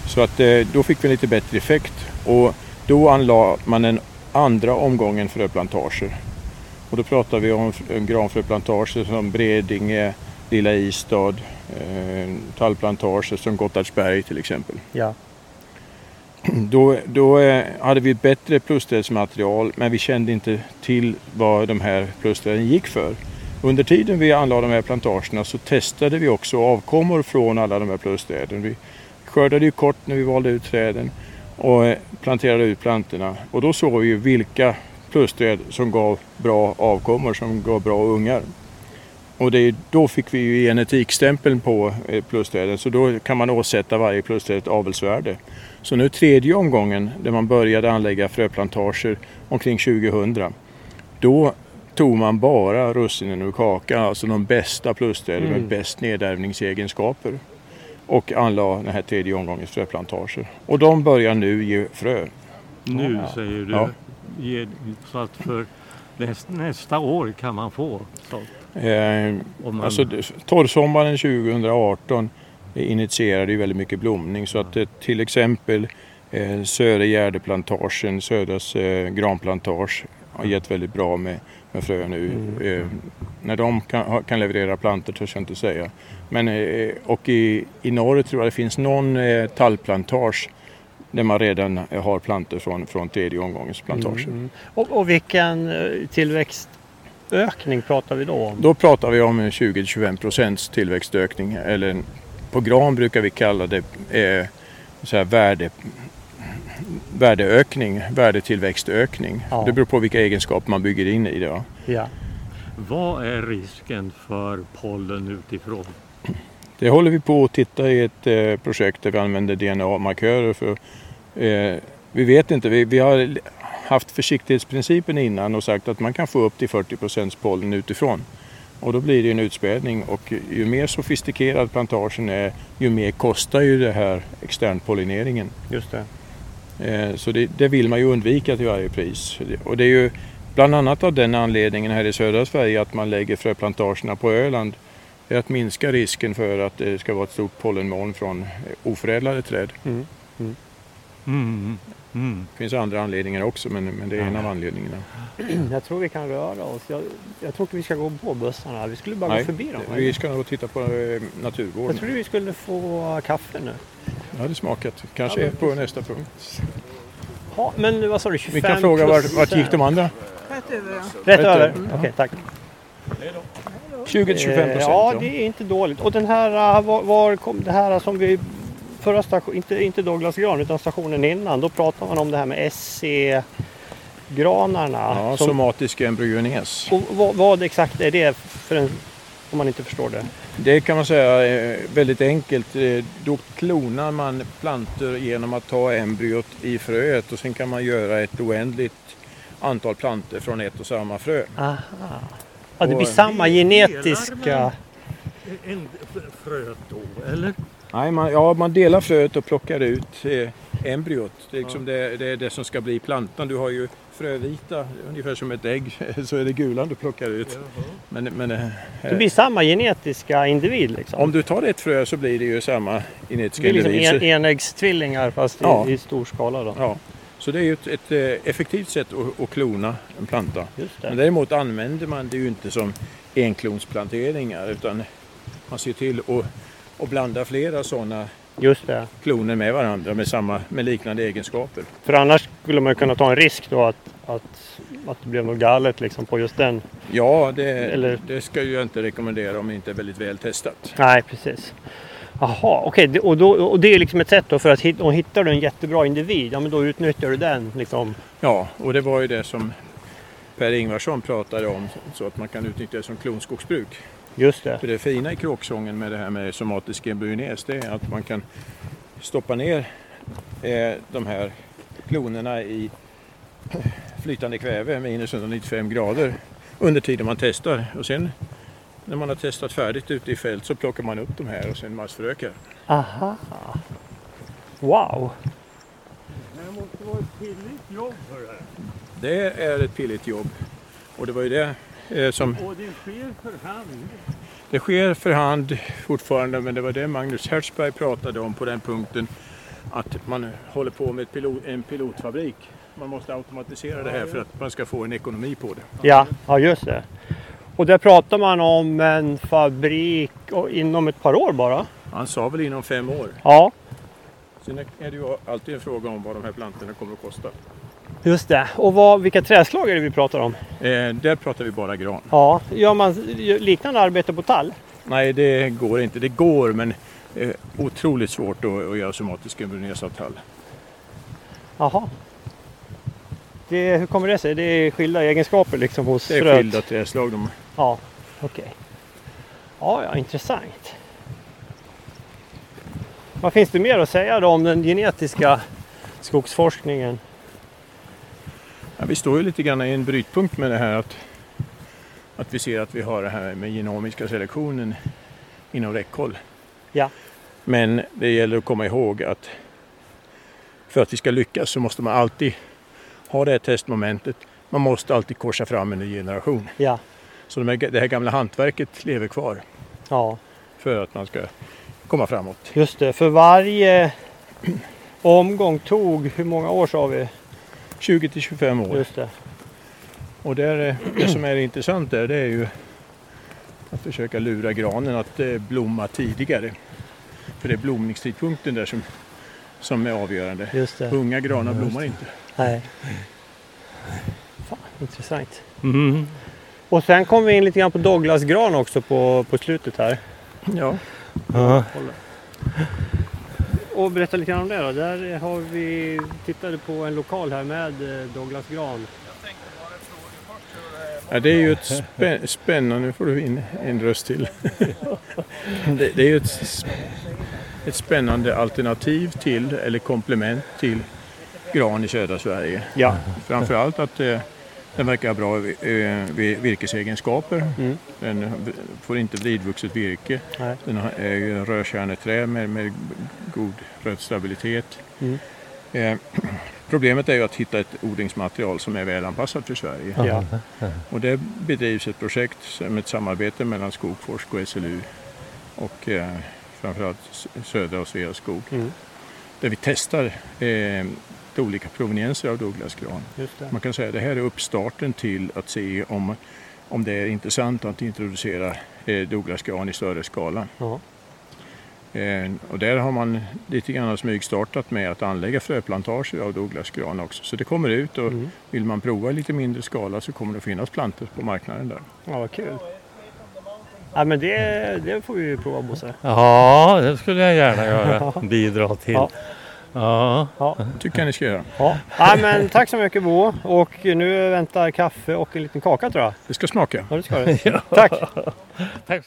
Så att eh, då fick vi lite bättre effekt och då anlade man en andra omgången fröplantager. Och då pratar vi om granfröplantager som Bredinge, Lilla Istad, eh, tallplantager som Gottardsberg till exempel. Ja. Då, då eh, hade vi ett bättre plusträdsmaterial men vi kände inte till vad de här plusträden gick för. Under tiden vi anlade de här plantagerna så testade vi också avkommor från alla de här plusträden. Vi skördade ju kort när vi valde ut träden och eh, planterade ut plantorna och då såg vi ju vilka plusträd som gav bra avkommor, som gav bra ungar. Och det, då fick vi ju genetikstämpeln på eh, plusträden så då kan man åsätta varje plusträd ett avelsvärde. Så nu tredje omgången där man började anlägga fröplantager omkring 2000 då tog man bara russinen ur kakan, alltså de bästa plusträden mm. med bäst nedärvningsegenskaper och anlade den här tredje omgångens fröplantager. Och de börjar nu ge frö. Nu ja. säger du? Ja. Så att för nästa år kan man få sånt? Eh, man... Alltså torrsommaren 2018 initierade ju väldigt mycket blomning så att eh, till exempel eh, Södra Gärdeplantagen, Södras eh, granplantage har gett väldigt bra med, med frö nu. Mm. Eh, när de kan, kan leverera plantor törs jag inte säga. Men, eh, och i, i norr tror jag det finns någon eh, tallplantage där man redan har plantor från, från tredje omgångens plantager. Mm. mm. Och, och vilken tillväxt ökning pratar vi då om? Då pratar vi om 20-25 procents tillväxtökning. Eller på gran brukar vi kalla det eh, så här värde, värdeökning, värdetillväxtökning. Ja. Det beror på vilka egenskaper man bygger in i det. Ja. Vad är risken för pollen utifrån? Det håller vi på att titta i ett eh, projekt där vi använder DNA-markörer. För, eh, vi vet inte, vi, vi, har haft försiktighetsprincipen innan och sagt att man kan få upp till 40 procents pollen utifrån. Och då blir det en utspädning och ju mer sofistikerad plantagen är ju mer kostar ju det här externpollineringen. Just det. Eh, så det, det, vill man ju undvika till varje pris. Och det är ju bland annat av den anledningen här i södra Sverige att man lägger fröplantagerna på Öland. Det är att minska risken för att det ska vara ett stort pollenmoln från oförädlade träd. Mm. Mm. Mm. Mm. Det finns andra anledningar också men, men det är en av anledningarna. Jag tror vi kan röra oss. Jag, jag tror inte vi ska gå på bussarna. Vi skulle bara Nej, gå förbi dem. Vi ska nog titta på eh, naturvården. Jag tror vi skulle få kaffe nu. Ja, det smakat. Kanske ja, på nästa punkt. Ja, men vad sa du? 25 Vi kan fråga vart, vart gick de andra? Rätt över. Ja. Rätt, över? Mm. Okej, okay, tack. 20-25 procent. Eh, ja, det är inte dåligt. Och den här, eh, var, var kom det här som vi förra station, inte, inte Douglas gran utan stationen innan, då pratade man om det här med SC-granarna. Ja, som, somatisk embryones. Och vad, vad, exakt är det för en, om man inte förstår det? Det kan man säga väldigt enkelt. Eh, då klonar man plantor genom att ta embryot i fröet och sen kan man göra ett oändligt antal plantor från ett och samma frö. Aha. Ja, det blir samma genetiska... En fröet då, eller? Nej, man, ja, man delar fröet och plockar ut eh, embryot. Det är, liksom ja. det, det, är det som ska bli plantan. Du har ju frövita, ungefär som ett ägg, så är det gulan du plockar ut. Men, men, eh, det blir samma genetiska individ? Liksom. Om du tar ett frö så blir det ju samma genetiska individ. Det är liksom en, enäggstvillingar fast ja. i, i, stor skala då? Ja. Så det är ju ett, ett eh, effektivt sätt att, att klona en planta. Men däremot använder man det ju inte som enklonsplanteringar utan man ser till att och blanda flera sådana Just det. kloner med varandra med, samma, med liknande egenskaper. För annars skulle man kunna ta en risk då att, att, att det blev något galet liksom på just den? Ja, det, Eller... det ska jag inte rekommendera om det inte är väldigt väl testat. Nej, precis. Jaha, okej. Okay. Och, och det är liksom ett sätt då för att och hittar du en jättebra individ, ja men då utnyttjar du den liksom? Ja, och det var ju det som Per Ingvarsson pratade om, så att man kan utnyttja det som klonskogsbruk. Just det. För det fina i kråksången med det här med somatisk embryones det är att man kan stoppa ner eh, de här klonerna i flytande kväve minus 195 grader under tiden man testar. Och sen när man har testat färdigt ute i fält så plockar man upp de här och sen massförökar. Aha! Wow! Det måste vara ett pilligt jobb för det. Det är ett pilligt jobb. Och det var ju det som, och det sker för hand? Det sker för hand fortfarande men det var det Magnus Hertzberg pratade om på den punkten att man håller på med pilot, en pilotfabrik. Man måste automatisera det här för att man ska få en ekonomi på det. Ja, ja just det. Och där pratar man om en fabrik inom ett par år bara? Han sa väl inom fem år. Ja. Sen är det ju alltid en fråga om vad de här plantorna kommer att kosta. Just det. Och vad, vilka trädslag är det vi pratar om? Eh, där pratar vi bara gran. Ja, gör man liknande arbete på tall? Nej, det går inte. Det går, men eh, otroligt svårt att, att göra somatisk embryones av tall. Jaha. Det, hur kommer det sig? Det är skilda egenskaper liksom hos Det är fröet. skilda trädslag. De... Ja, okej. Okay. Ja, ja, intressant. Vad finns det mer att säga då om den genetiska skogsforskningen? Ja, vi står ju lite grann i en brytpunkt med det här att, att vi ser att vi har det här med genomiska selektionen inom räckhåll. Ja. Men det gäller att komma ihåg att för att vi ska lyckas så måste man alltid ha det här testmomentet. Man måste alltid korsa fram en ny generation. Ja. Så de här, det här gamla hantverket lever kvar. Ja. För att man ska komma framåt. Just det, för varje omgång tog, hur många år sa vi? 20 till 25 år. Just det. Och där, det som är intressant där det är ju att försöka lura granen att eh, blomma tidigare. För det är blomningstidpunkten där som, som är avgörande. Just det. Unga granar blommar inte. Nej. Fan, intressant. Mm. Och sen kom vi in lite grann på Douglasgran också på, på slutet här. Ja. ja. Och berätta lite grann om det då. Där har vi tittade på en lokal här med eh, Douglas Gran. Ja, det är ju ett spä spännande, nu får du in en röst till. det, det, är ju ett, ett spännande alternativ till, eller komplement till gran i södra Sverige. Ja. Framförallt att eh, den verkar ha bra eh, virkesegenskaper. Mm. Den får inte vridvuxet virke. Nej. Den är ju rörkärneträ med, med god rötstabilitet. Mm. Eh, problemet är ju att hitta ett odlingsmaterial som är välanpassat för Sverige. Ja. Och det bedrivs ett projekt som ett samarbete mellan Skogforsk och SLU och eh, framförallt Södra och Sveaskog. Mm. Där vi testar eh, olika provenienser av Douglasgran. Man kan säga att det här är uppstarten till att se om, om det är intressant att introducera eh, Douglasgran i större skala. Ja. Eh, och där har man lite grann smygstartat med att anlägga fröplantager av Douglasgran också. Så det kommer ut och mm. vill man prova i lite mindre skala så kommer det att finnas plantor på marknaden där. Ja, vad kul. Ja, men det, det får vi ju prova Bosse. Ja, det skulle jag gärna göra. Bidra till. Ja. Ja, ja. tycker jag ni ska göra. Ja. ja. men tack så mycket Bo. Och nu väntar kaffe och en liten kaka tror jag. Det ska smaka. Ja, det ska det. ja. Tack. tack.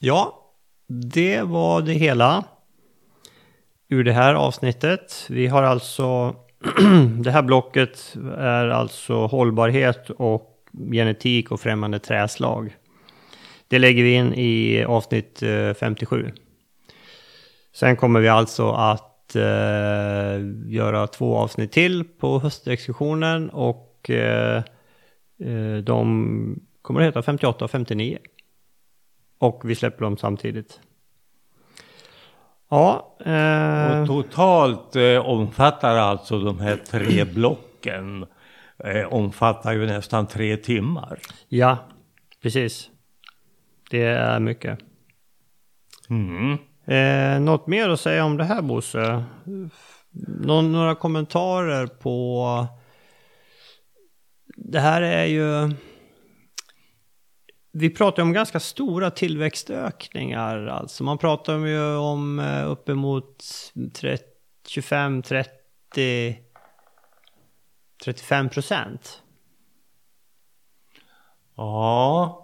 Ja, det var det hela ur det här avsnittet. Vi har alltså det här blocket är alltså hållbarhet och genetik och främmande träslag. Det lägger vi in i avsnitt 57. Eh, Sen kommer vi alltså att eh, göra två avsnitt till på höstexkursionen och eh, eh de kommer att heta 58 och 59. Och vi släpper dem samtidigt. Ja. Eh... Och totalt eh, omfattar alltså de här tre blocken eh, omfattar ju nästan tre timmar. Ja, precis. Det är mycket. Mm. Eh, något mer att säga om det här Bosse? Nå några kommentarer på... Det här är ju... Vi pratar om ganska stora tillväxtökningar. Alltså man pratar ju om eh, uppemot 25, 30, 35 procent. Ja,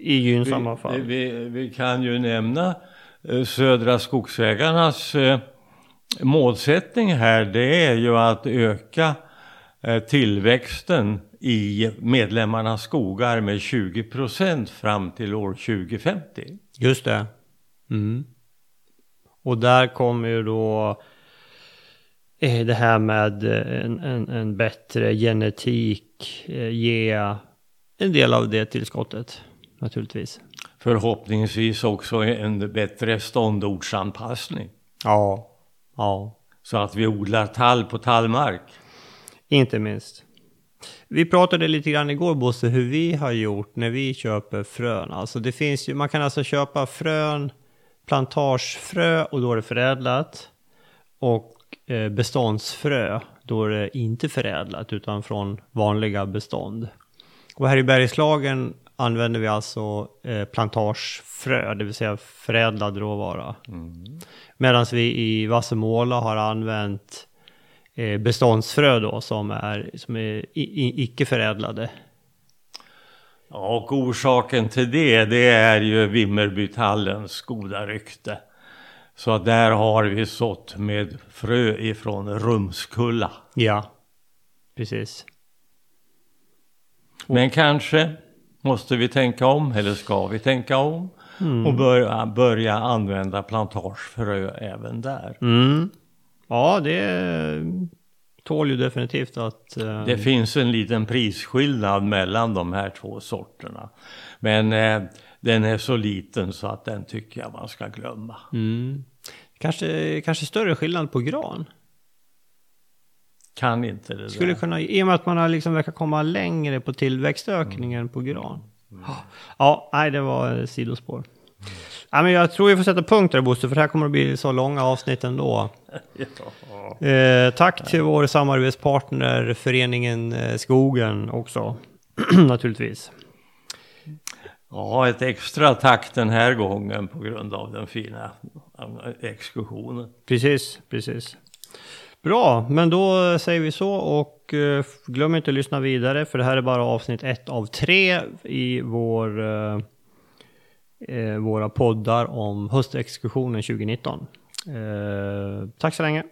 i gynnsamma vi, fall. Vi, vi, kan ju nämna eh, Södra Skogsägarnas eh, målsättning här. Det är ju att öka eh, tillväxten i medlemmarnas skogar med 20 procent fram till år 2050. Just det. Mm. Och där kommer ju då eh, det här med en, en, en bättre genetik eh, ge en del av det tillskottet naturligtvis. Förhoppningsvis också en bättre ståndortsanpassning. Ja, ja. Så att vi odlar tall på tallmark. Inte minst. Vi pratade lite grann igår Bosse hur vi har gjort när vi köper frön. Alltså det finns ju, man kan alltså köpa frön, plantagefrö och då är det förädlat. Och eh, beståndsfrö, då är det inte förädlat utan från vanliga bestånd. Och här i Bergslagen använder vi alltså eh, plantagefrö, det vill säga förädlad råvara. Mm. Medan vi i Vassemåla har använt eh, beståndsfrö då som är, som är icke förädlade. Ja, och orsaken till det, det är ju Vimmerbytallens goda rykte. Så där har vi sått med frö ifrån Rumskulla. Ja, precis. Men kanske måste vi tänka om, eller ska vi tänka om? Mm. Och börja, börja använda plantagefrö även där. Mm. Ja, det tål ju definitivt att... Uh... Det finns en liten prisskillnad mellan de här två sorterna. Men eh, den är så liten så att den tycker jag man ska glömma. Mm. Kanske, kanske större skillnad på gran? Kan inte det Skulle där. kunna, i och med att man har liksom verkar komma längre på tillväxtökningen mm. på gran. Mm. Ja, nej det var sidospår. Mm. Ja, men jag tror vi får sätta punkt där Bosse, för det här kommer att bli så långa avsnitt ändå. ja. eh, tack till vår samarbetspartner Föreningen eh, Skogen också, naturligtvis. Ja, ett extra tack den här gången på grund av den fina exkursionen. Precis, precis. Bra, men då säger vi så och eh, glöm inte att lyssna vidare för det här är bara avsnitt ett av tre i vår, eh, eh våra poddar om höstexkursionen 2019. Eh, tack så länge!